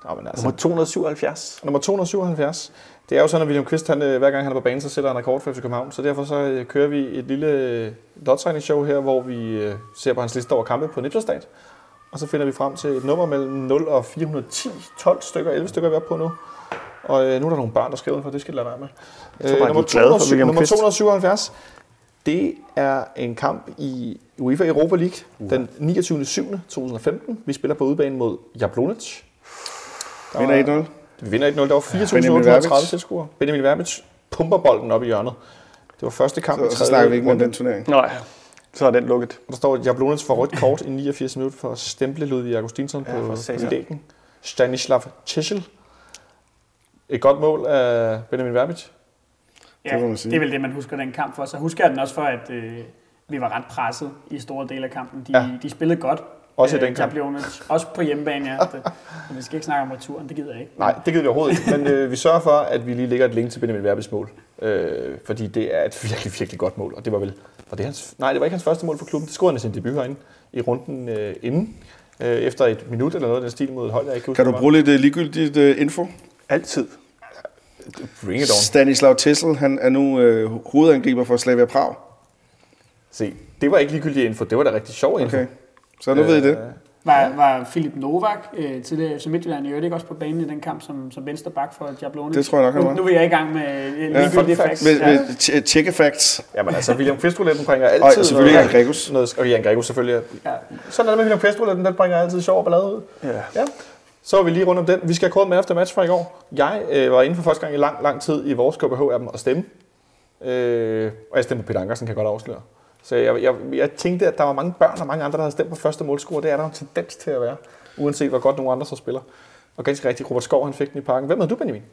Speaker 2: Nå, men altså,
Speaker 5: Nummer 277.
Speaker 2: nummer 277. Det er jo sådan, at William Kvist, han, øh, hver gang han er på banen, så sætter han rekord for FC København. Så derfor så øh, kører vi et lille lodtrækningsshow her, hvor vi ser på hans liste over kampe på Nipselstat. Og så finder vi frem til et nummer mellem 0 og 410. 12 stykker, 11 stykker er vi oppe på nu. Og øh, nu er der nogle børn, der skriver for det skal jeg lade være med.
Speaker 5: tror bare,
Speaker 2: nummer,
Speaker 5: de er glade for
Speaker 2: 207
Speaker 5: William
Speaker 2: nummer
Speaker 5: Kvist.
Speaker 2: 277. Det er en kamp i UEFA Europa League den 29. 7. 2015. Vi spiller på udebane mod Jablonec. Der
Speaker 4: Vinder
Speaker 2: var-
Speaker 4: 1-0.
Speaker 2: vi vinder 1-0. Der var
Speaker 4: Benjamin
Speaker 2: 4.830
Speaker 4: Verbic.
Speaker 2: tilskuere. Benjamin Verbic pumper bolden op i hjørnet. Det var første kamp i
Speaker 4: Så, så
Speaker 2: tredje
Speaker 4: snakker vi ikke om den turnering.
Speaker 5: Nej, så er den lukket.
Speaker 2: Der står, Jablonec får rødt kort i 89 minutter for at stemple Ludvig Augustinsson
Speaker 5: Ja,
Speaker 2: på,
Speaker 5: for
Speaker 2: dækken. Stanislav Tschechel. Et godt mål af Benjamin Verbic.
Speaker 3: Ja,
Speaker 4: Det må man sige.
Speaker 3: det er vel det, man husker den kamp for. Så husker jeg den også for, at øh, vi var ret presset i store dele af kampen. De,
Speaker 2: Ja.
Speaker 3: de spillede godt.
Speaker 2: Også i den kamp.
Speaker 3: Jablonec. Også på hjemmebane, ja. Det, *laughs* men vi skal ikke snakke om returen, det gider jeg ikke.
Speaker 2: Nej, det gider vi overhovedet ikke. Men øh, vi sørger for, at vi lige lægger et link til Benjamin Verbics mål. Øh, fordi det er et virkelig, virkelig godt mål. Og det var vel... Var det hans, nej, det var ikke hans første mål for klubben. Det scorede han i sin debut herinde i runden øh, inden. Øh, efter et minut eller noget af den stil mod et hold, jeg ikke husker,
Speaker 4: Kan du bruge lidt uh, ligegyldigt uh, info?
Speaker 5: Altid.
Speaker 2: Bring it on.
Speaker 4: Stanislav Tessel, han er nu uh, hovedangriber for Slavia Prag.
Speaker 2: Se, det var ikke ligegyldig info. Det var da rigtig sjov info.
Speaker 4: Okay. Så nu ved I det.
Speaker 2: Øh,
Speaker 3: Var, var Philip Novak øh, tidligere FC Midtjylland i øvrigt ikke også på banen i den kamp som, som venstre bak for Jablone?
Speaker 4: Det tror jeg nok, han
Speaker 3: nu,
Speaker 4: var.
Speaker 3: nu er jeg i gang med øh, ligegyldige
Speaker 2: fun
Speaker 3: facts.
Speaker 2: facts.
Speaker 4: Med,
Speaker 3: Ja.
Speaker 4: med tje- tjekke facts.
Speaker 2: Jamen altså, William Kvistrouletten bringer altid
Speaker 4: Og selvfølgelig
Speaker 2: noget,
Speaker 4: Jan Gregus.
Speaker 2: noget, og Jan Gregus selvfølgelig.
Speaker 3: Ja.
Speaker 2: Sådan er det med William Kvistrouletten, den bringer altid sjov og ballade ud.
Speaker 5: Ja.
Speaker 2: Ja. Så er vi lige rundt om den. Vi skal have kåret med efter match fra i går. Jeg øh, var inde for første gang i lang, lang tid i vores KBH-appen og stemme. Øh, og jeg stemte på Peter Ankersen, kan jeg godt afsløre. Så jeg, jeg, jeg tænkte, at der var mange børn og mange andre, der havde stemt på første målscore. Det er der jo en tendens til at være, uanset hvor godt nogle andre så spiller. Og ganske rigtigt, Robert Skov han fik den i parken. Hvem havde du, Benjamin?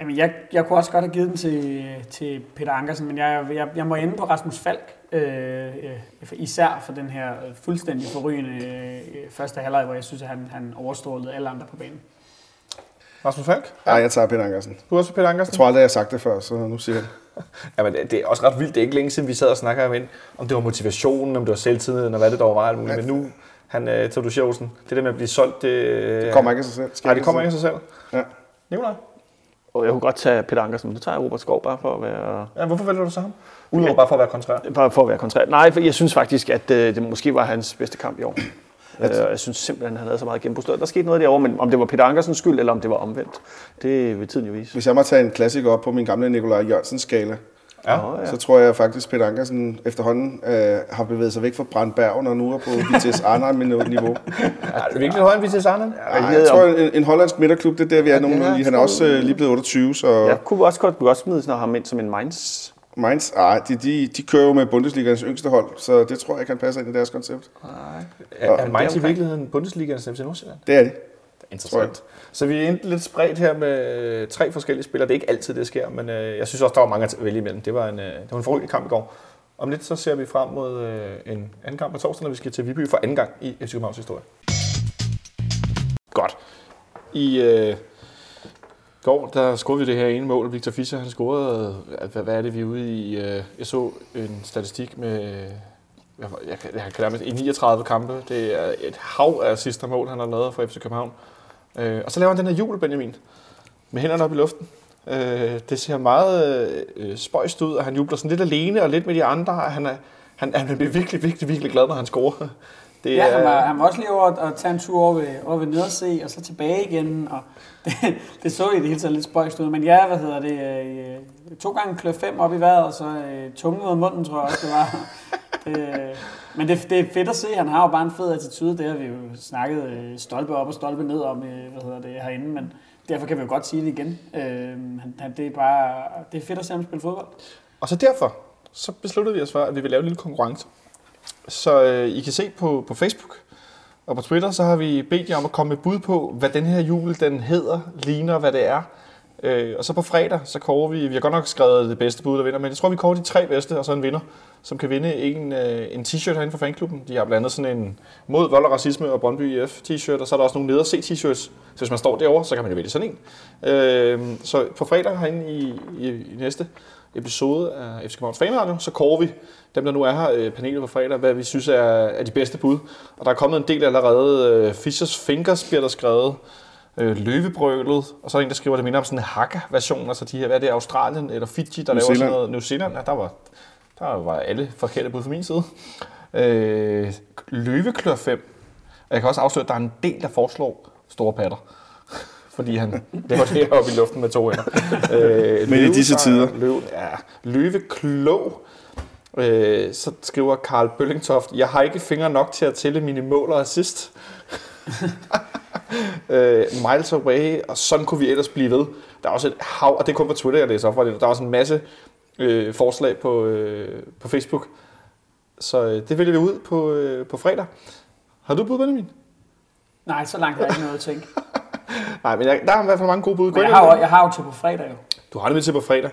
Speaker 3: Jamen, jeg, jeg kunne også godt have givet den til, til Peter Ankersen, men jeg, jeg, jeg må ende på Rasmus Falk, øh, øh, især for den her fuldstændig forrygende øh, øh første halvleg, hvor jeg synes, at han, han overstrålede alle andre på banen.
Speaker 2: Rasmus Falk?
Speaker 4: Nej, jeg tager Peter Ankersen.
Speaker 2: Du er også Peter Ankersen?
Speaker 4: Jeg tror aldrig, jeg har sagt det før, så nu siger jeg det. *laughs*
Speaker 2: Jamen, det, det er også ret vildt. Det er ikke længe siden, vi sad og snakkede om, om det var motivationen, om det var selvtiden, og hvad det dog var. alt muligt. Men nu, han, øh, Tadu Olsen, det der med at blive solgt, det...
Speaker 4: Det kommer ikke af sig selv.
Speaker 2: Nej, det kommer ikke af sig selv.
Speaker 4: Ja.
Speaker 2: Nikolaj?
Speaker 5: Og jeg kunne godt tage Peter Ankersen, men det tager jeg Robert Skov bare for at være...
Speaker 2: Ja, hvorfor vælger du så ham? Udover bare for at være kontrær.
Speaker 5: Bare for at være kontrær. Nej, for jeg synes faktisk, at øh, det måske var hans bedste kamp i år. Øh, jeg synes simpelthen, han havde så meget gennembrud. Der skete noget derovre, men om det var Peter Ankersens skyld, eller om det var omvendt, det vil tiden jo vise.
Speaker 4: Hvis jeg må tage en klassiker op på min gamle Nikolaj Jørgensen skala,
Speaker 2: Ja.
Speaker 4: Så tror jeg faktisk, Peter Ankersen efterhånden øh, har bevæget sig væk fra Brandbergen og nu er på Vitesse Arnhem-niveau. *laughs*
Speaker 2: Er det virkelig højere end Vitesse Arnhem?
Speaker 4: Ej, jeg tror, en, en hollandsk midterklub, det er der, vi er nu. Han er også øh, lige blevet 28, så
Speaker 5: Jeg kunne også godt, kunne også smide sådan ham ind som en Mainz.
Speaker 4: Mainz, ej, de, de, de kører jo med Bundesligaens yngste hold, så det tror jeg ikke, han passer ind i deres koncept.
Speaker 2: Er, er Mainz i virkeligheden Bundesligaens FC Nordsjælland?
Speaker 4: Det er de.
Speaker 2: Interessant. Så vi er lidt spredt her med tre forskellige spillere. Det er ikke altid, det sker, men øh, jeg synes også, der var mange at vælge imellem. Det var en, øh, det var en forrygende kamp i går. Om lidt så ser vi frem mod øh, en anden kamp på torsdag, når vi skal til Viby for anden gang i FC Københavns historie. Godt. I øh, går, der scorede vi det her ene mål. Victor Fischer, han scorede, øh, hvad, hvad er det, vi er ude i? Øh, jeg så en statistik med, øh, jeg, jeg, kan- jeg kan nærmest i 39 kampe. Det er et hav af sidste mål, han har lavet for FC København. Øh, og så laver han den her jul, Benjamin, med hænderne op i luften. Øh, det ser meget øh, spøjst ud, og han jubler sådan lidt alene og lidt med de andre. Han er, han, han bliver virkelig, virkelig, virkelig glad, når han scorer. Det
Speaker 3: Ja, han
Speaker 2: er-
Speaker 3: var, han var også lige over at, tage en tur over ved, over ved Nederse, og så tilbage igen, og *laughs* det, det så i det hele taget lidt spøjst ud. Men ja, hvad hedder det, øh, to gange klø fem op i vejret, og så øh, tungen ud af munden, tror jeg også, det var. *laughs* Det, øh, men det, det er fedt at se, han har jo bare en fed attitude, det har vi jo snakket øh, stolpe op og stolpe ned om, øh, hvad hedder det, herinde, men derfor kan vi jo godt sige det igen. Øh, han, han, det, er bare, det er fedt at se ham spille fodbold.
Speaker 2: Og så derfor, så besluttede vi os for, at vi vil lave en lille konkurrence. Så øh, I kan se på, på Facebook og på Twitter, så har vi bedt jer om at komme med bud på, hvad den her jul den hedder, ligner, hvad det er. Øh, og så på fredag, så kårer vi, vi har godt nok skrevet det bedste bud, der vinder, men jeg tror, vi kårer de tre bedste, og så en vinder, som kan vinde en, øh, en t-shirt herinde fra fanklubben. De har blandt andet sådan en mod vold og racisme og Brøndby IF t-shirt, og så er der også nogle nederse t-shirts. Så hvis man står derovre, så kan man jo vælge sådan en. Øh, så på fredag herinde i, i, i næste episode af FC Københavns Fanradio, så kårer vi dem, der nu er her, øh, panelet på fredag, hvad vi synes er, er de bedste bud. Og der er kommet en del allerede. Øh, Fishers Fingers bliver der skrevet. Øh, Løvebrølet. Og så er der en, der skriver, det minder om sådan en Hakka-version. Altså de her, hvad er det, Australien eller Fiji, der
Speaker 4: New
Speaker 2: laver sådan
Speaker 4: Zealand.
Speaker 2: noget. New Zealand, ja, der var, der var alle forkerte bud fra min side. Øh, Løveklør 5. Og jeg kan også afsløre, at der er en del, der foreslår store patter. *laughs* Fordi han laver det op i luften med to hænder. Øh,
Speaker 4: Men i disse tider.
Speaker 2: Løv, ja, løveklog. Øh, så skriver Karl Bøllingtoft, jeg har ikke fingre nok til at tælle mine mål og assist. *laughs* øh, miles away, og sådan kunne vi ellers blive ved. Der er også et hav, og det er kun på Twitter, jeg læser op fra det. Der er også en masse øh, forslag på, øh, på Facebook. Så øh, det vælger vi ud på, øh, på fredag. Har du bud, Benjamin?
Speaker 3: Nej, så langt har jeg ikke noget at tænke. *laughs*
Speaker 2: Nej, men jeg, der er i hvert fald mange gode bud.
Speaker 3: Men jeg har,
Speaker 2: og-
Speaker 3: jo, jeg har jo til på fredag jo.
Speaker 2: Du har det med til på fredag.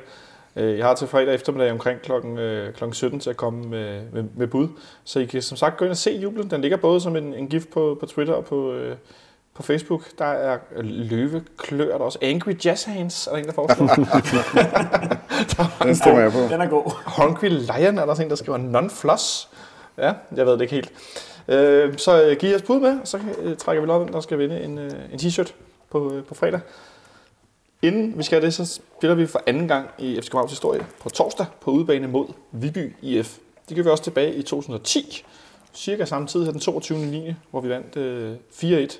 Speaker 2: Øh, Jeg har til fredag eftermiddag omkring klokken, øh, klokken 17 til at komme med, med, med bud. Så I kan som sagt gå ind og se jublen. Den ligger både som en, en gift på, på Twitter og på, øh, på Facebook. Der er løveklør, der er også Angry Jazz Hands, er der en, der foreslår. *laughs*
Speaker 4: Den stemmer jeg på.
Speaker 3: Den er god.
Speaker 2: Hungry Lion er der også en, der skriver non-floss. Ja, jeg ved det ikke helt. Øh, så øh, giv os bud med, og så trækker vi lov, der skal vinde en, en t-shirt på, på fredag. Inden vi skal det, så spiller vi for anden gang i FC Københavns historie på torsdag på udebane mod Viby IF. Det gjorde vi også tilbage i 2010. cirka samme tid her den 22. 9., hvor vi vandt øh, 4-1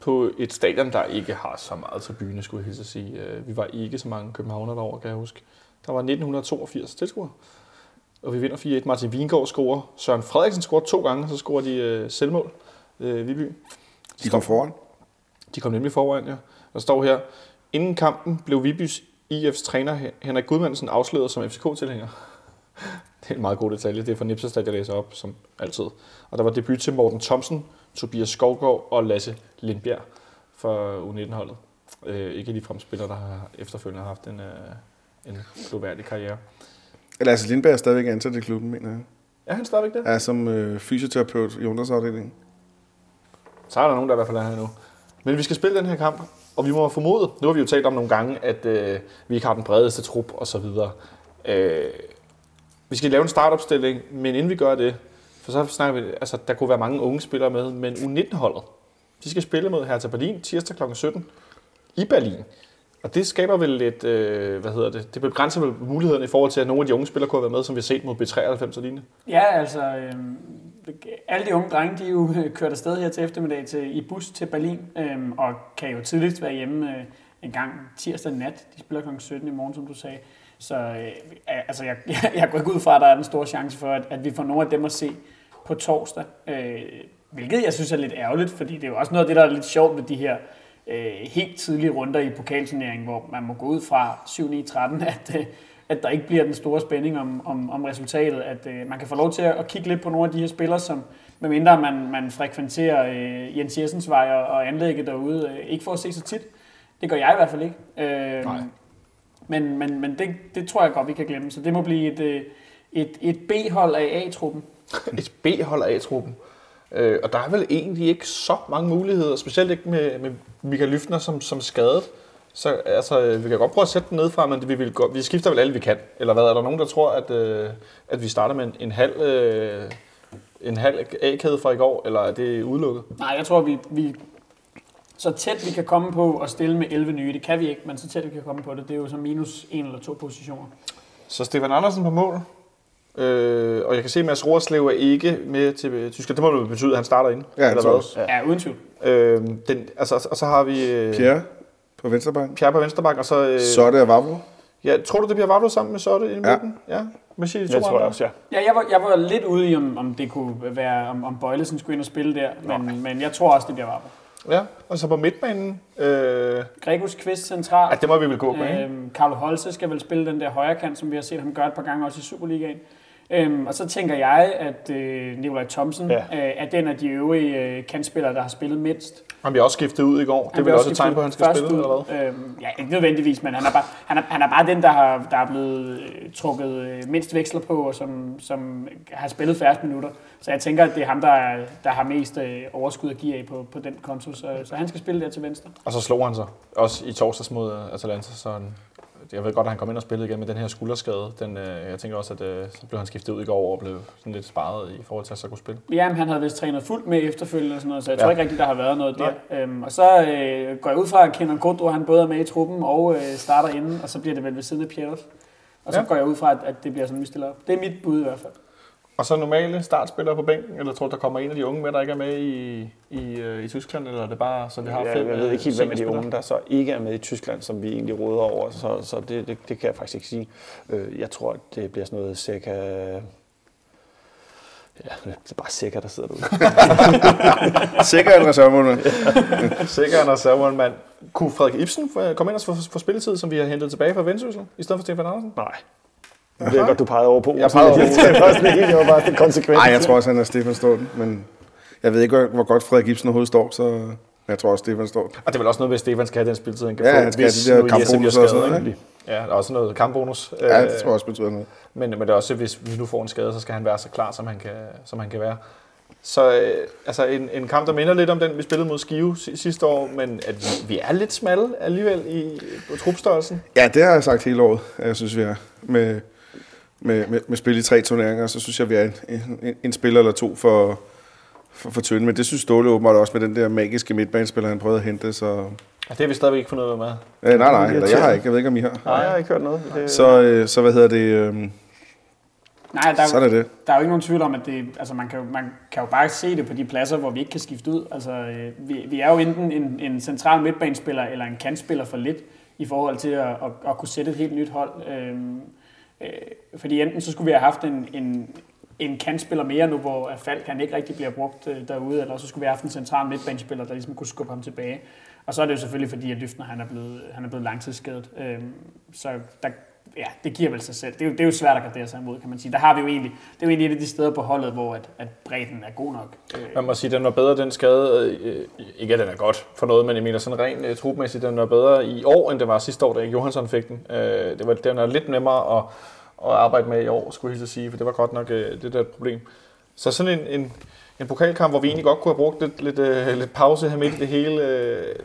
Speaker 2: på et stadion, der ikke har så meget til byen, skulle jeg hilse at sige. Øh, Vi var ikke så mange københavner derovre, kan jeg huske. Der var 1982 tilskuere. Og vi vinder 4-1. Martin Vingård scorer. Søren Frederiksen scorer to gange, så scorer de øh, selvmål. Øh, Viby.
Speaker 4: De kom foran.
Speaker 2: De kom nemlig foran, ja. Der står her, inden kampen blev Vibys IF's træner Henrik Gudmandsen afsløret som FCK-tilhænger. Det er en meget god detalje. Det er fra Nipserstad, jeg læser op, som altid. Og der var debut til Morten Thomsen, Tobias Skovgaard og Lasse Lindbjerg for U19-holdet. Øh, ikke de fremspillere, der har efterfølgende haft en, øh, en gloværdig karriere.
Speaker 4: Lasse Lindberg er stadigvæk ansat i klubben, mener jeg.
Speaker 2: Er han stadigvæk det?
Speaker 4: Er som øh, fysioterapeut i ungdomsafdelingen.
Speaker 2: Så er der nogen, der i hvert fald er her nu. Men vi skal spille den her kamp, og vi må formode, nu har vi jo talt om nogle gange, at øh, vi ikke har den bredeste trup og så videre. Øh, vi skal lave en startopstilling, men inden vi gør det, for så snakker vi, altså der kunne være mange unge spillere med, men U19-holdet, de skal spille mod Hertha Berlin tirsdag kl. 17 i Berlin. Og det skaber vel lidt, øh, hvad hedder det, det begrænser vel mulighederne i forhold til, at nogle af de unge spillere kunne have været med, som vi har set mod B93 og lignende.
Speaker 3: Ja, altså, øh, alle de unge drenge, de er jo øh, kørt afsted her til eftermiddag til, i bus til Berlin, øhm, og kan jo tidligst være hjemme øh, en gang tirsdag nat. De spiller kl. 17 i morgen, som du sagde. Så øh, altså, jeg, *laughs* jeg, jeg går ikke ud fra, at der er en stor chance for, at, at vi får nogle af dem at se på torsdag. Øh, hvilket jeg synes er lidt ærgerligt, fordi det er jo også noget af det, der er lidt sjovt med de her øh, helt tidlige runder i pokalturneringen, hvor man må gå ud fra 7-9-13, at, øh, at der ikke bliver den store spænding om, om, om resultatet. At øh, man kan få lov til at, at kigge lidt på nogle af de her spillere, som medmindre man, man frekventerer øh, Jens Jessens vej og, og anlægget derude, øh, ikke får at se så tit. Det gør jeg i hvert fald ikke. Øh,
Speaker 2: Nej.
Speaker 3: Men, men, men det, det tror jeg godt, vi kan glemme. Så det må blive et, øh, et, et B-hold af A-truppen. *laughs*
Speaker 2: et B-hold af A-truppen. Øh, og der er vel egentlig ikke så mange muligheder, specielt ikke med, med Michael Lyftner som, som skadet. Så altså, øh, vi kan godt prøve at sætte den ned fra, men vi, vil, gå- vi skifter vel alle, vi kan. Eller hvad, er der nogen, der tror, at, øh, at vi starter med en, en halv, øh, en halv A-kæde fra i går, eller er det udelukket?
Speaker 3: Nej, jeg tror, vi, vi så tæt vi kan komme på at stille med 11 nye. Det kan vi ikke, men så tæt vi kan komme på det, det er jo så minus en eller to positioner.
Speaker 2: Så Stefan Andersen på mål. Øh, og jeg kan se, at Mads Roerslev er ikke med til Tyskland. Det må vel betyde, at han starter ind.
Speaker 4: Ja, jeg tror også.
Speaker 3: Ja, uden tvivl.
Speaker 2: Øh, den, altså, og så har vi øh,
Speaker 4: Pierre på venstrebakken.
Speaker 2: Pierre på venstre og så... Øh,
Speaker 4: Så er det Vavro.
Speaker 2: Ja, tror du, det bliver Vavlo sammen med Sotte i
Speaker 4: Ja.
Speaker 2: midten? Ja. Hvad siger de to
Speaker 5: Det tror jeg også, ja.
Speaker 3: Ja, jeg var, jeg var lidt ude i, om, om det kunne være, om, om Bøjlesen skulle ind og spille der, men, men jeg tror også, det bliver Varbo.
Speaker 2: Ja, og så på midtbanen. Øh,
Speaker 3: Gregus Kvist central.
Speaker 2: ja, det må vi vel gå med, ikke?
Speaker 3: Øhm, Carlo Holse skal vel spille den der højre kant, som vi har set ham gøre et par gange også i Superligaen. Øhm, og så tænker jeg, at øh, Nikolaj Thomsen
Speaker 5: Ja.
Speaker 3: ja. øh, er den af de øvrige øh, kantspillere, der har spillet mindst.
Speaker 2: Han bliver også skiftet ud i går. Det er
Speaker 3: bliver
Speaker 2: også et tegn på, at han skal spille,
Speaker 3: ud.
Speaker 2: eller hvad?
Speaker 3: Øhm, ja, ikke nødvendigvis, men han er bare, han er, han er bare den, der, har, der er blevet øh, trukket øh, mindst veksler på, og som, som har spillet færrest minutter. Så jeg tænker, at det er ham, der, er- der har mest øh, overskud at give af på, på den konto. Så, så han skal spille der til venstre.
Speaker 2: Og så slog han sig også i torsdags mod øh, Atalanta, så han, jeg ved godt, at han kom ind og spillede igen med den her skulderskade. Den, øh, jeg tænker også, at øh, så blev han skiftet ud i går og blev sådan lidt sparet i forhold til at så kunne spille.
Speaker 3: Jamen, han havde vist trænet fuldt med efterfølgende og sådan noget, så jeg
Speaker 2: Ja.
Speaker 3: tror ikke rigtigt, der har været noget der. Øhm, og så øh, går jeg ud fra, at Kenan Kodro, han både er med i truppen og øh, starter inden, og så bliver det vel ved siden af Pieters. Og så
Speaker 2: ja.
Speaker 3: går jeg ud fra, at, at det bliver sådan, vi stiller op. Det er mit bud i hvert fald.
Speaker 2: Og så normale startspillere på bænken, eller tror du, der kommer en af de unge med, der ikke er med i, i, øh, i Tyskland, eller er det bare, så vi har
Speaker 5: Jeg,
Speaker 2: fem
Speaker 5: jeg ved
Speaker 2: øh,
Speaker 5: ikke helt, hvem af de unge, der så ikke er med i Tyskland, som vi egentlig råder over, så, så det, det, det kan jeg faktisk ikke sige. Øh, Jeg tror, det bliver sådan noget cirka... Ja, det er bare sikkert, der sidder derude. *laughs*
Speaker 4: Sikkert en reservemål. *laughs*
Speaker 2: Sikkert en reservemålmand. Kunne Frederik Ibsen komme ind og få, få spilletid, som vi har hentet tilbage fra Vendsyssel, i stedet for Stefan Andersen?
Speaker 5: Nej. Jeg ved godt, du pegede over på.
Speaker 2: Jeg pegede over på *laughs*
Speaker 5: Det helt, det var bare sådan konsekvent.
Speaker 4: Nej, jeg tror også, han er Stefan Stolten, men jeg ved ikke, hvor- godt Frederik Ibsen overhovedet står, så jeg tror også, Stefan står.
Speaker 2: Og det er vel også noget med, at Stefan skal have den spilletid, han kan
Speaker 4: Ja,
Speaker 2: få,
Speaker 4: han skal have
Speaker 2: hvis
Speaker 4: de der
Speaker 2: nu Jesse bliver
Speaker 4: kampbonus og sådan
Speaker 2: skadet,
Speaker 4: noget,
Speaker 2: ikke? Ja, der er også noget kampbonus.
Speaker 4: Ja,
Speaker 2: Øh,
Speaker 4: det tror jeg også betyder noget.
Speaker 2: Men, men det er også, hvis vi nu får en skade, så skal han være så klar, som han kan, som han kan være. Så øh, altså en, en kamp, der minder lidt om den, vi spillede mod Skive si- sidste år, men at vi, vi er lidt smalle alligevel i på trupstørrelsen.
Speaker 4: Ja, det har jeg sagt hele året, at jeg synes, vi er. Med, med, med, med spil i tre turneringer, så synes jeg, vi er en, en, en spiller eller to for, for, for tynde. Men det synes Ståle åbenbart også med den der magiske midtbanespiller, han prøvede at hente. Så,
Speaker 2: Og det har vi stadigvæk ikke fundet ud af med.
Speaker 4: øh, nej, nej, eller jeg har ikke. Jeg ved ikke, om I har.
Speaker 5: Nej, jeg har ikke hørt noget. Det,
Speaker 4: Så, øh, så hvad hedder det? Øh,
Speaker 3: Nej, der,
Speaker 4: Så er det
Speaker 3: der er jo ikke nogen tvivl om, at det, altså man, kan jo, man kan jo bare se det på de pladser, hvor vi ikke kan skifte ud. Altså, øh, vi, vi er jo enten en, en central midtbanespiller eller en kantspiller for lidt i forhold til at, at, at kunne sætte et helt nyt hold. Øhm, øh, fordi enten så skulle vi have haft en, en, en kantspiller mere nu, hvor Falk han ikke rigtig bliver brugt øh, derude, eller så skulle vi have haft en central midtbanespiller, der ligesom kunne skubbe ham tilbage. Og så er det jo selvfølgelig fordi, at Lyftner han er blevet, han er blevet langtidsskadet. Øh, så der, ja, det giver vel sig selv. Det er, jo, det er jo svært at gardere sig imod, kan man sige. Der har vi jo egentlig, det er jo egentlig et af de steder på holdet, hvor at, at bredden er god nok. Øh.
Speaker 2: Man må sige, at den var bedre, den skade. Øh, ikke at den er godt for noget, men jeg mener sådan rent øh, trupmæssigt, den var bedre i år, end det var sidste år, da Johansson fik den. Det var, den er lidt nemmere at, at arbejde med i år, skulle jeg hilse sige, for det var godt nok det der et problem. Så sådan en, en, en pokalkamp, hvor vi egentlig godt kunne have brugt lidt, lidt, lidt pause her midt i det hele.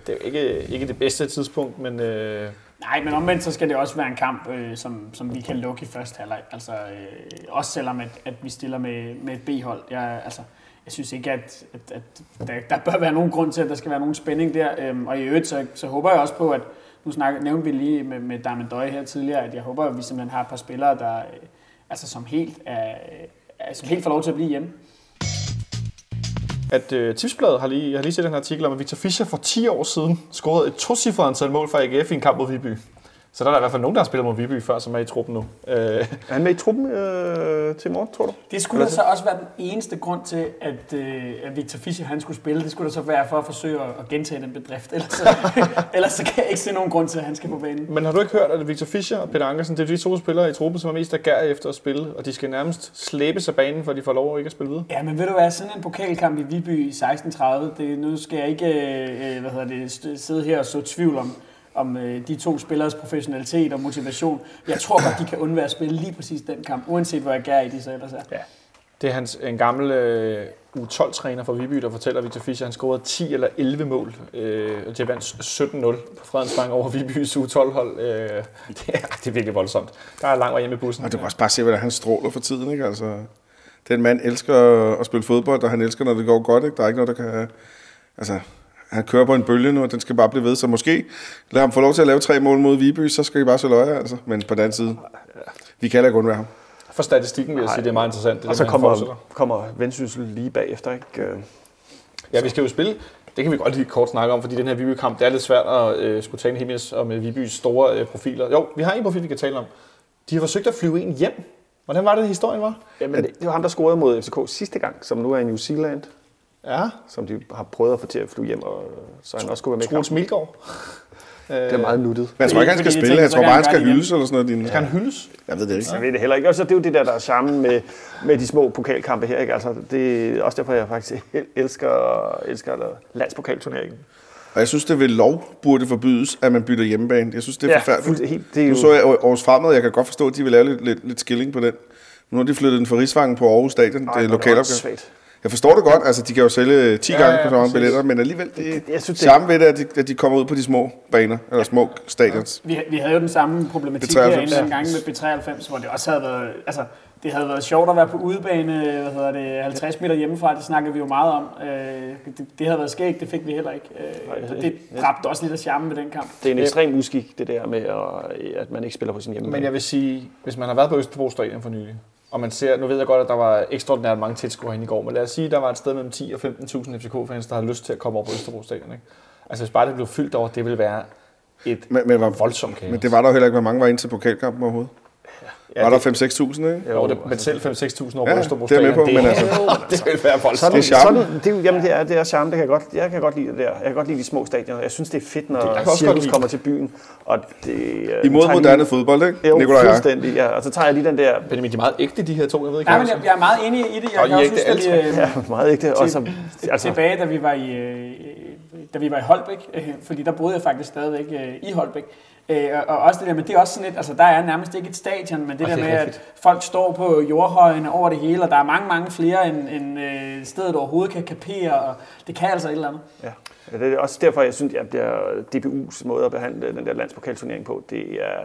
Speaker 2: Det er jo ikke, ikke det bedste tidspunkt, men Øh
Speaker 3: Nej, men omvendt så skal det også være en kamp, øh, som, som vi kan lukke i første halvleg. Altså, øh, også selvom at, at vi stiller med, med et B-hold. Jeg, altså, jeg synes ikke, at, at, at der, der bør være nogen grund til, at der skal være nogen spænding der. Øhm, og i øvrigt, så, så håber jeg også på, at nu snakker, nævnte vi lige med, med Darmen Døje her tidligere, at jeg håber, at vi simpelthen har et par spillere, der øh, altså, som helt, er, er, som helt får lov til at blive hjemme
Speaker 2: at øh, Tipsbladet har lige, jeg har lige set den her artikel om, at Victor Fischer for 10 år siden scorede et tocifret antal mål for AGF i en kamp mod Viby. Så der er der i hvert fald nogen, der har spillet mod Viby før, som er i truppen nu. Uh,
Speaker 5: Er han med i truppen øh, til morgen, tror du?
Speaker 3: Det skulle da så også være den eneste grund til, at, øh, at Victor Fischer han skulle spille. Det skulle da så være for at forsøge at, gentage den bedrift. Ellers så, *laughs* ellers så kan jeg ikke se nogen grund til, at han skal på banen.
Speaker 2: men har du ikke hørt, at Victor Fischer og Peter Ankersen, det er de to spillere i truppen, som er mest ager efter at spille, og de skal nærmest slæbes af banen, for de får lov at ikke at spille videre?
Speaker 3: Ja, men ved du hvad, sådan en pokalkamp i Viby i 1630, det, nu skal jeg ikke øh, hvad hedder det, sidde her og så tvivl om, om øh, de to spillers professionalitet og motivation. Jeg tror godt, de kan undvære at spille lige præcis den kamp, uanset hvor jeg gær i de så ellers er.
Speaker 2: Ja. Det er hans, en gammel øh, U12-træner fra Viby, der fortæller, Victor Fischer han scorede 10 eller 11 mål. Øh, og de vandt 17-0 på Fredensbank over Vibys U12-hold. Øh, det, er, det er virkelig voldsomt. Der er lang vej hjemme i bussen.
Speaker 4: Og du kan også bare se, hvordan han stråler for tiden, ikke? Altså, den mand elsker at spille fodbold, og han elsker, når det går godt, ikke? Der er ikke noget, der kan... Altså, han kører på en bølge nu, og den skal bare blive ved. Så måske lad ham få lov til at lave tre mål mod Viby, så skal I bare så løje, altså. Men på den anden side, vi kan heller ikke undvære ham.
Speaker 2: For statistikken vil jeg sige, det er meget interessant. Det
Speaker 5: Og så
Speaker 2: med,
Speaker 5: kommer, kommer Vendsyssel lige bagefter, ikke? Øh,
Speaker 2: Ja, vi skal jo spille. Det kan vi godt lige kort snakke om, fordi den her Viby-kamp, det er lidt svært at øh, skulle tale masse om øh, Vibys store øh, profiler. Jo, vi har en profil, vi kan tale om. De har forsøgt at flyve en hjem. Hvordan var det, historien var?
Speaker 5: Jamen, det, det var ham, der scorede mod FCK sidste gang, som nu er i New Zealand,
Speaker 2: Ja,
Speaker 5: som de har prøvet at få til at flyve hjem, og så han også skulle være med
Speaker 2: Troels. Milgaard. *laughs*
Speaker 5: Det er meget nuttet.
Speaker 4: Men jeg tror ikke, han skal spille.
Speaker 3: tænker,
Speaker 4: Jeg
Speaker 3: så
Speaker 4: tror bare,
Speaker 3: han
Speaker 4: skal hyldes eller sådan noget. Din...
Speaker 2: Skal han hyldes?
Speaker 4: Jeg ved det ikke.
Speaker 5: Jeg ved det heller ikke. Og så det er jo det der, der er sammen med, med de små pokalkampe her. Ikke? Altså, det er også derfor, jeg faktisk *laughs* elsker, elsker landspokalturneringen.
Speaker 4: Og jeg synes, det ved lov burde forbydes, at man bytter hjemmebane. Jeg synes, det er
Speaker 5: Ja,
Speaker 4: forfærdeligt.
Speaker 5: helt- det er
Speaker 4: Nu
Speaker 5: jo-
Speaker 4: så jeg Aarhus Fremad, jeg kan godt forstå, at de vil lave lidt, lidt, lidt skilling på den. Nu har de flyttet den fra Rigsvangen på Aarhus Stadion. det er lokalopgave. Jeg forstår det godt, altså de kan jo sælge 10
Speaker 2: Ja,
Speaker 4: gange
Speaker 2: ja,
Speaker 4: på så mange billetter, men alligevel, det er
Speaker 5: Jeg synes, det-
Speaker 4: samme ved det, at de, at de kommer ud på de små baner, eller små stadions.
Speaker 3: Vi, vi havde jo den samme problematik
Speaker 4: B93.
Speaker 3: herinde en gang med B93, hvor det også havde været, altså, det havde været sjovt at være på udebane, hvad hedder det, 50 meter hjemmefra, det snakkede vi jo meget om. Øh, det, det havde været skægt, det fik vi heller ikke. Øh, og det dræbte også lidt af charmen ved den kamp.
Speaker 5: Det er en ekstrem uskik, det der med, at, at man ikke spiller på sin hjemmebane.
Speaker 2: Men jeg vil sige, hvis man har været på Østerbro Stadion for nylig, og man ser, nu ved jeg godt, at der var ekstraordinært mange tilskuere herinde i går, men lad os sige, at der var et sted mellem 10 og 15.000 FCK-fans, der havde lyst til at komme over på Østerbro Stadion. Ikke? Altså hvis bare det blev fyldt over, det ville være et
Speaker 4: Men, men, var,
Speaker 2: voldsomt kaos.
Speaker 4: men det var der heller ikke, hvor mange var ind til pokalkampen overhovedet.
Speaker 2: Ja,
Speaker 4: Var der
Speaker 2: det,
Speaker 4: 5-6.000, ikke?
Speaker 2: jo, det, men selv 5-6.000 over
Speaker 4: Ja,
Speaker 2: Østerbro
Speaker 4: det er jeg med
Speaker 2: Stadion,
Speaker 4: på, men altså- *laughs*
Speaker 2: det ville være voldsomt.
Speaker 5: Sådan,
Speaker 4: Det er charmen.
Speaker 5: sådan, det, er jamen, det er, det er charme, det kan jeg godt, jeg kan godt lide det der. Jeg kan godt lide de små stadioner. Jeg synes, det er fedt, når
Speaker 2: godt
Speaker 5: cirkus kommer til byen. Og det, øh,
Speaker 4: Imod moderne
Speaker 5: lige-
Speaker 4: fodbold, ikke?
Speaker 5: Jo,
Speaker 4: jeg.
Speaker 5: fuldstændig, ja. Og så tager jeg lige den der,
Speaker 2: Benjamin, de er meget ægte, de her to. Jeg ved ikke, hvad
Speaker 3: men
Speaker 2: jeg
Speaker 3: jeg, er meget enig i det. Jeg
Speaker 2: Og
Speaker 3: kan også
Speaker 2: er
Speaker 3: huske, at vi,
Speaker 5: ja, meget ægte. Og så,
Speaker 3: til,
Speaker 5: altså,
Speaker 3: tilbage, da vi var i, øh, da vi var i Holbæk, øh, fordi der boede jeg faktisk stadigvæk øh, i Holbæk. Øh, og, og også det der, men det er også sådan lidt, altså der er nærmest ikke et stadion, men det
Speaker 2: Og
Speaker 3: der
Speaker 2: er
Speaker 3: med,
Speaker 2: rigtigt.
Speaker 3: at folk står på jordhøjene over det hele, og der er mange, mange flere, end, end øh, stedet overhovedet kan kapere, og det kan altså et eller andet.
Speaker 5: ja. Ja, Det er også derfor, jeg synes, at det DBU's måde at behandle den der landspokalturnering på, det er,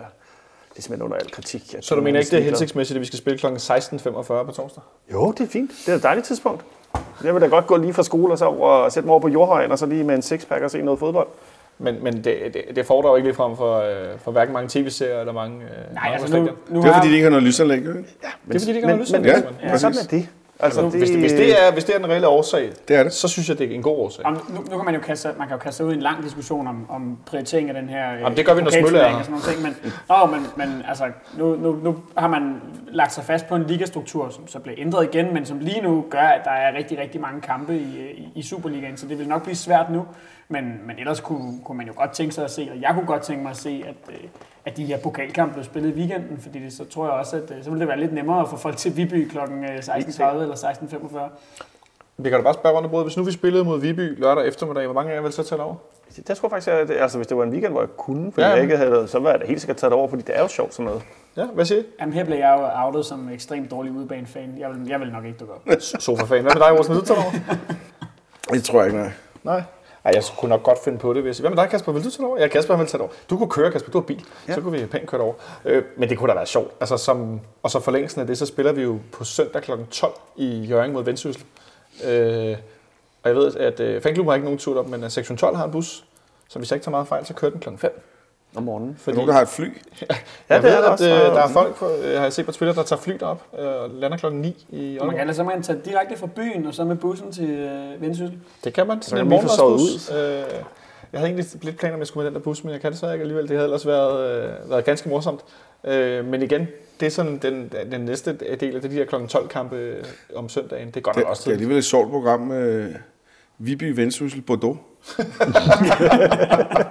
Speaker 5: det er simpelthen under al kritik. at
Speaker 2: Så du mener ikke, det er hensigtsmæssigt, at vi skal spille kl. 16.45 på torsdag?
Speaker 5: Jo, det er fint. Det er et dejligt tidspunkt. Jeg vil da godt gå lige fra skole og så over og sætte mig over på jordhøjen, og så lige med en sixpack og se noget fodbold.
Speaker 2: Men, men det, det, det fordrer jo ikke ligefrem for, øh, for hverken mange tv-serier eller mange... Øh,
Speaker 3: Nej,
Speaker 2: mange
Speaker 3: altså nu, nu
Speaker 4: Det er
Speaker 3: har,
Speaker 4: fordi, de ikke har noget lysanlæg, ikke?
Speaker 2: Det er fordi, de ikke har
Speaker 5: men,
Speaker 2: det.
Speaker 5: men,
Speaker 4: Ja,
Speaker 5: ja, sådan er det. Altså,
Speaker 2: Altså, hvis, det, hvis, det er, hvis det er den reelle årsag,
Speaker 4: Det er det.
Speaker 2: så synes jeg, det er en god årsag.
Speaker 3: Om, nu, nu kan man jo kaste, man kan jo kaste ud i en lang diskussion om, om prioritering af den her øh,
Speaker 2: Jamen, det gør vi, når Smølle er her.
Speaker 3: ting, men, nå, men, men altså, nu, nu, nu har man lagt sig fast på en ligastruktur, som så bliver ændret igen, men som lige nu gør, at der er rigtig, rigtig mange kampe i, øh, i, i Superligaen, så det vil nok blive svært nu, men, men ellers kunne, kunne man jo godt tænke sig at se, og jeg kunne godt tænke mig at se, at, øh, at de her pokalkampe blev spillet i weekenden, fordi det, så tror jeg også, at øh, så vil det være lidt nemmere at få folk til Viby kl. 16.30 eller 16.45.
Speaker 2: Vi kan da bare spørge rundt bordet. Hvis nu vi spillede mod Viby lørdag eftermiddag, hvor mange af jer vil så tage det over?
Speaker 5: Der tror jeg faktisk, at altså, hvis det var en weekend, hvor jeg kunne, fordi
Speaker 2: Ja,
Speaker 5: jeg ikke havde, så var jeg da helt sikkert taget det over, fordi det er jo sjovt sådan noget.
Speaker 2: Ja, hvad siger I?
Speaker 3: Jamen her blev jeg jo outet som ekstremt dårlig udebanefan. Jeg vil, jeg vil nok ikke dukke op.
Speaker 2: Sofa-fan. Hvad med dig, Rosen? Du tage det over?
Speaker 4: Det tror jeg ikke, nej.
Speaker 2: Nej. Ej, jeg kunne nok godt finde på det, hvis jeg... Hvad med dig, Kasper? Vil du tage over? Ja, Kasper vil tage over. Du kunne køre, Kasper. Du har bil. Ja. Så kunne vi pænt køre over. Øh, men det kunne da være sjovt. Altså, som, og så forlængelsen af det, så spiller vi jo på søndag kl. 12 i Jørgen mod Vendsyssel. Øh, og jeg ved, at øh, fanklubben har ikke nogen tur op, men øh, sektion 12 har en bus. Så hvis jeg ikke tager meget fejl, så kører den kl. 5.
Speaker 5: Om morgenen.
Speaker 4: Fordi... Nogen, der har et fly. *laughs*
Speaker 2: Ja, jeg
Speaker 5: det
Speaker 2: ved,
Speaker 5: er der
Speaker 2: at
Speaker 5: også.
Speaker 2: øh, der er folk, på, øh, har jeg set på Twitter, der tager fly derop øh, og lander klokken 9 i
Speaker 3: Og man
Speaker 2: Aalborg.
Speaker 3: kan altså man tage direkte fra byen og så med bussen til øh, Vendsyssel.
Speaker 2: Det kan man. Sådan en morgenmadsbus. Øh, jeg havde egentlig lidt planer om, at jeg skulle med den der bus, men jeg kan det så ikke alligevel. Det havde ellers været, øh, været ganske morsomt. Øh, men igen, det er sådan den, den næste del af det, de her kl. 12 kampe øh, om søndagen. Det er godt
Speaker 4: Det,
Speaker 2: nok også
Speaker 4: det er
Speaker 2: tid.
Speaker 4: alligevel et sjovt program med Viby, Vendsyssel, Bordeaux. *laughs* *laughs*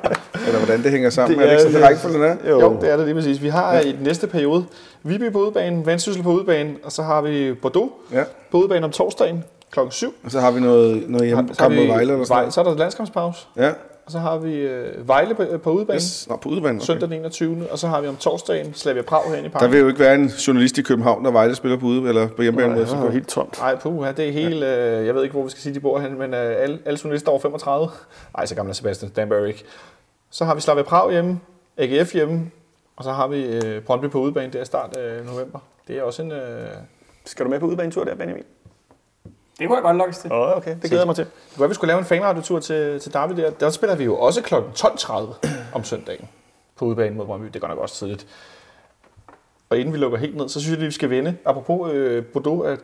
Speaker 4: Hvordan det hænger sammen.
Speaker 5: Det
Speaker 4: Det er, er det ikke sådan, det rækkefølgen er?
Speaker 2: Jo, det er det lige præcis. Vi har ja. i den næste periode Viby på udebane, Vendsyssel på udebane, og så har vi Bordeaux
Speaker 4: Ja.
Speaker 2: på udebane om torsdagen kl. 7.
Speaker 4: Og så har vi noget, noget hjemme,
Speaker 2: Så har
Speaker 4: kamp mod Vejle eller sådan.
Speaker 2: Så er der landskampspause,
Speaker 4: Ja,
Speaker 2: og så har vi øh, Vejle på, på udebane.
Speaker 4: yes. Nå, på udebane. Okay.
Speaker 2: Søndag den 21. Og så har vi om torsdagen Slavia Prag herinde i
Speaker 4: Der
Speaker 2: parken.
Speaker 4: vil jo ikke være en journalist i København, der Vejle spiller på ude eller på hjemmebane.
Speaker 5: Ja, så
Speaker 4: så
Speaker 5: er det helt tomt.
Speaker 2: Nej, puha, det er helt... Øh, jeg ved ikke, hvor vi skal sige, de bor hen, men øh, alle, alle journalister over 35. Ej, så gammel er Sebastian Danberg ikke. Så har vi Slavia Prag hjemme, AGF hjemme, og så har vi øh, Brøndby på udebane der i start af november. Det er også en... Øh,
Speaker 5: Skal du med på udbanetur der, Benjamin?
Speaker 3: Det kunne jeg godt lokkes til.
Speaker 5: Åh, oh, okay. Det glæder jeg mig til.
Speaker 2: det kunne vi skulle lave en fanradiotur til, til Derby der. Der spiller vi jo også kl. 12.30 om søndagen på udebane mod Brøndby. Det går nok også tidligt. Og inden vi lukker helt ned, så synes jeg, at vi skal vende. Apropos øh, Bordeaux, at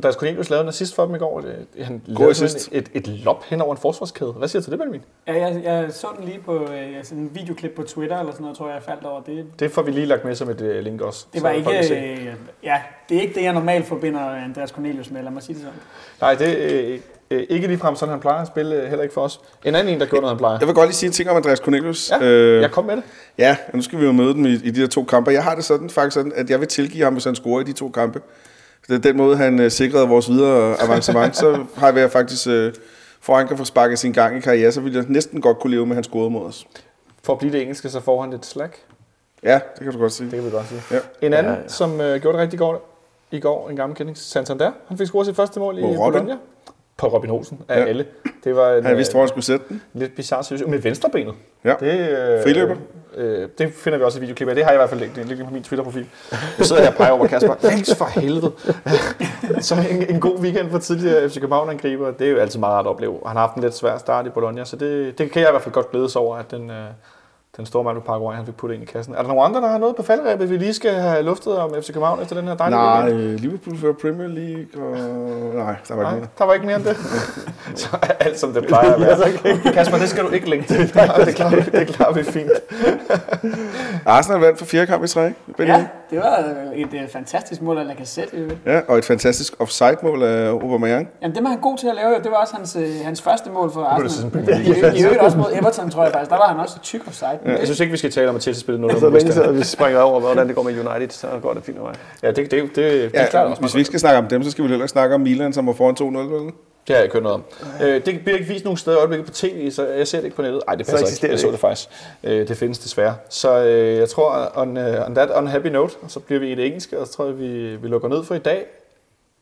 Speaker 2: Andreas Cornelius lavede en assist for dem i går. Det- Han lavede
Speaker 4: assist.
Speaker 2: et, et lop hen over en forsvarskæde. Hvad siger du til det, Benjamin?
Speaker 3: Ja, jeg, jeg så den lige på øh, sådan en videoklip på Twitter eller sådan noget, tror jeg, jeg faldt over. Det,
Speaker 2: Det får vi lige lagt med som et øh, link også.
Speaker 3: det var ikke, øh, ja, det er ikke det, jeg normalt forbinder Andreas Cornelius med, lad mig sige det sådan.
Speaker 2: Nej, det er øh, øh, ikke ligefrem sådan, han plejer at spille, øh, heller ikke for os. En anden en, der gjorde noget, han plejer.
Speaker 4: Jeg vil godt lige sige en ting om Andreas Cornelius.
Speaker 2: Ja,
Speaker 4: øh,
Speaker 2: Jeg kom med det.
Speaker 4: Ja, nu skal vi jo møde dem i, i de her to kampe. Jeg har det sådan, faktisk sådan, at jeg vil tilgive ham, hvis han scorer i de to kampe. Det den måde, han øh, sikrede vores videre avancement. så har jeg faktisk, øh, for han kan få sparket sin gang i karriere, så ville jeg næsten godt kunne leve med, at han scorede mod os.
Speaker 2: For at blive det engelske, så får han lidt slack.
Speaker 4: Ja, det kan du godt sige.
Speaker 2: Det kan vi godt sige.
Speaker 4: Ja.
Speaker 2: En anden,
Speaker 5: Ja,
Speaker 2: ja, som øh, gjorde det rigtig godt i går, en gammel kending, Santander. Han fik scoret sit første mål i
Speaker 4: Hvor Robin?
Speaker 2: Bologna. På Robin Olsen af
Speaker 4: Ja.
Speaker 2: alle. Det var en
Speaker 4: Han vidste,
Speaker 2: øh,
Speaker 4: hvor han skulle sætte den.
Speaker 2: lidt bizarre situation. Med venstrebenet.
Speaker 4: Ja.
Speaker 2: Det, øh,
Speaker 4: Friløber.
Speaker 2: Øh, det finder vi også i videoklip af. Det har jeg i hvert fald liggende liggende på min Twitter-profil. Jeg sidder her og peger over Kasper. *laughs* Længst for helvede. *laughs* Så en, en god weekend for tidligere FC København-angriber. Det er jo altid meget rart at opleve. Han har haft en lidt svær start i Bologna, så det, det kan jeg i hvert fald godt glædes over, at den, øh, den store på Paraguay, han fik puttet ind i kassen. Er der nogen andre, der har noget på faldrebet, vi lige skal have luftet om FC København efter den her dejlige
Speaker 4: Nej,
Speaker 2: weekend?
Speaker 4: øh, Liverpool fører Premier League, og... Nej, der var ikke
Speaker 2: Nej,
Speaker 4: mere.
Speaker 2: der var ikke mere end det. *laughs* så er alt som det plejer at være. Kasper, det skal du ikke linke *laughs* til. Det klarer det klarer vi fint.
Speaker 4: Arsenal vandt for fjerde kamp i træk.
Speaker 3: Ja, det var et øh, fantastisk mål af Lacazette.
Speaker 4: ja, og et fantastisk offside-mål af Aubameyang.
Speaker 3: Jamen, det var han god til at lave. Det var også hans, øh, hans første mål for
Speaker 2: det
Speaker 3: Arsenal.
Speaker 2: sådan
Speaker 3: I, I øvrigt også mod Everton, tror jeg faktisk. Der var han også tyk offside. Ja.
Speaker 2: Jeg synes ikke, vi skal tale om, at Chelsea spillede noget.
Speaker 5: Så længe siden, vi springer over, hvordan det går med United, så går det fint med mig.
Speaker 2: Ja, det, det, det, det, det
Speaker 4: Ja,
Speaker 2: er klart
Speaker 4: hvis vi ikke skal snakke om dem, så skal vi heller snakke om Milan, som var foran 2-0, vel?
Speaker 2: Det har jeg ikke hørt noget om. Øh, det bliver ikke vist nogen steder i øjeblikket på tv, så jeg ser det ikke på nettet. Nej, det passer ikke.
Speaker 5: eksisterer
Speaker 2: Jeg
Speaker 5: det
Speaker 2: så det faktisk. Øh, det findes desværre. Så øh, jeg tror, on, uh, on that unhappy note, og så bliver vi i det engelske, og så tror jeg, vi, vi lukker ned for i dag.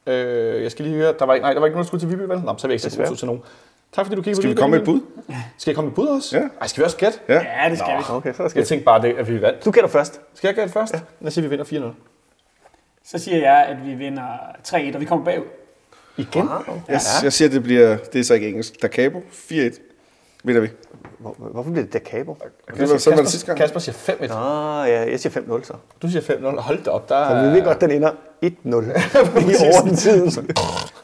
Speaker 2: Øh, jeg skal lige høre, der var, ikke, nej, der var ikke nogen, der skulle til Viby, vel? Nå, så vil jeg ikke sætte til nogen. Tak fordi du kiggede
Speaker 4: Skal vi
Speaker 2: på
Speaker 4: komme med et bud?
Speaker 2: Skal jeg komme med et bud også?
Speaker 4: Ja.
Speaker 2: Ej, skal vi også gætte?
Speaker 4: Ja.
Speaker 3: Ja, det skal vi.
Speaker 5: Okay, så der
Speaker 2: Jeg tænkte bare, det, at vi vandt.
Speaker 5: Du gætter først.
Speaker 2: Skal jeg gætte først? Ja. Jeg siger, vi vinder 4-0.
Speaker 3: Så siger jeg, at vi vinder 3-1, og vi kommer bagud.
Speaker 2: Igen?
Speaker 4: Jeg, jeg siger, det bliver, det er så ikke engelsk, Da Cabo 4-1. vinder vi.
Speaker 5: Hvor, hvorfor bliver det da Cabo?
Speaker 4: Det var, sådan var det sidste gang.
Speaker 2: Kasper siger 5-1.
Speaker 5: Nå, ja, jeg siger 5-0 så.
Speaker 2: Du siger 5-0. Hold da op, der
Speaker 5: Så
Speaker 2: er
Speaker 5: vi ved godt, den ender 1-0 *laughs* i overtiden.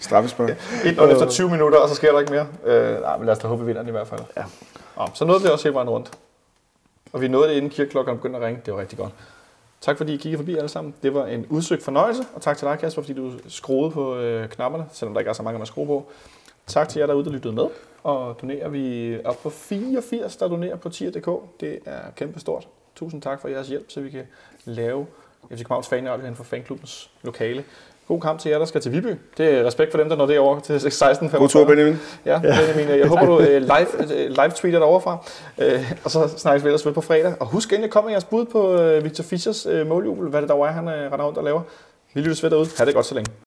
Speaker 4: Straffespark. *laughs*
Speaker 2: 1-0 efter 20 minutter, og så sker der ikke mere. Øh, nej, men lad os da håbe, vi vinder den i hvert fald.
Speaker 5: Ja.
Speaker 2: Nå, så nåede vi også hele vejen rundt. Og vi nåede det inden kirkeklokken begyndte at ringe. Det var rigtig godt. Tak fordi I kiggede forbi alle sammen. Det var en udsøgt fornøjelse. Og tak til dig, Kasper, fordi du skruede på øh, knapperne, selvom der ikke er så mange, man skruer på. Tak til jer derude, der lyttede med. Og donerer vi op på 84, der donerer på tier.dk. Det er kæmpe stort. Tusind tak for jeres hjælp, så vi kan lave FC Københavns fanradio inden for fanklubbens lokale. God kamp til jer, der skal til Viby. Det er respekt for dem, der når det over til 16
Speaker 4: God tur, Benjamin.
Speaker 2: Ja, Benjamin. Jeg håber, du øh, live, øh, live tweeter derovre fra. Øh, og så snakkes vi ellers ved på fredag. Og husk endelig at komme med jeres bud på Victor Fischers måljubel. Hvad det der er, han render rundt og laver. Vi lyttes ved derude. Ha' det godt så længe.